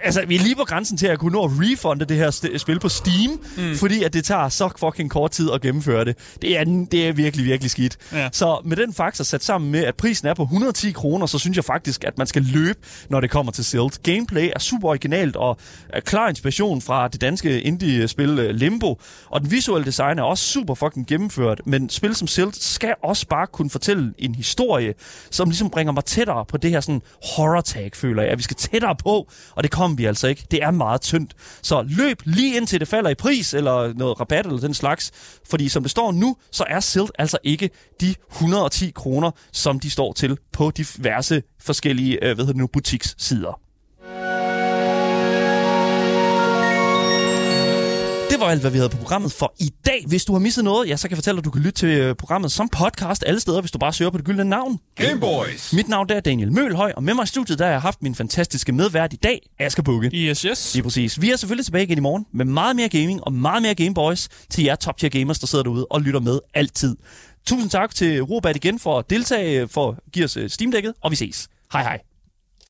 Altså, vi er lige på grænsen til at kunne nå at refunde det her st- spil på Steam, mm. fordi at det tager så fucking kort tid at gennemføre det. Det er, det er virkelig, virkelig skidt. Ja. Så med den faktor sat sammen med, at prisen er på 110 kroner, så synes jeg faktisk, at man skal løbe, når det kommer til Silt. Gameplay er super originalt og er klar inspiration fra det danske indie-spil øh, Limbo. Og den visuelle design er også super fucking gennemført. Men spil som Silt skal også bare kunne fortælle en historie, som ligesom bringer mig tættere på det her sådan horror-tag, føler jeg. At vi skal tættere på, og det kommer kommer vi altså ikke. Det er meget tyndt. Så løb lige indtil det falder i pris, eller noget rabat eller den slags. Fordi som det står nu, så er Silt altså ikke de 110 kroner, som de står til på diverse forskellige øh, hvad hedder det nu, butikssider. Det var alt, hvad vi havde på programmet for i dag. Hvis du har misset noget, ja, så kan jeg fortælle dig, at du kan lytte til øh, programmet som podcast alle steder, hvis du bare søger på det gyldne navn. Gameboys. Mit navn der er Daniel Mølhøj, og med mig i studiet, der har jeg haft min fantastiske medvært i dag, Asger Bukke. Yes, yes. Lige præcis. Vi er selvfølgelig tilbage igen i morgen med meget mere gaming og meget mere Gameboys til jer top tier gamers, der sidder derude og lytter med altid. Tusind tak til Robert igen for at deltage, for at give os øh, Steam-dækket, og vi ses. Hej hej.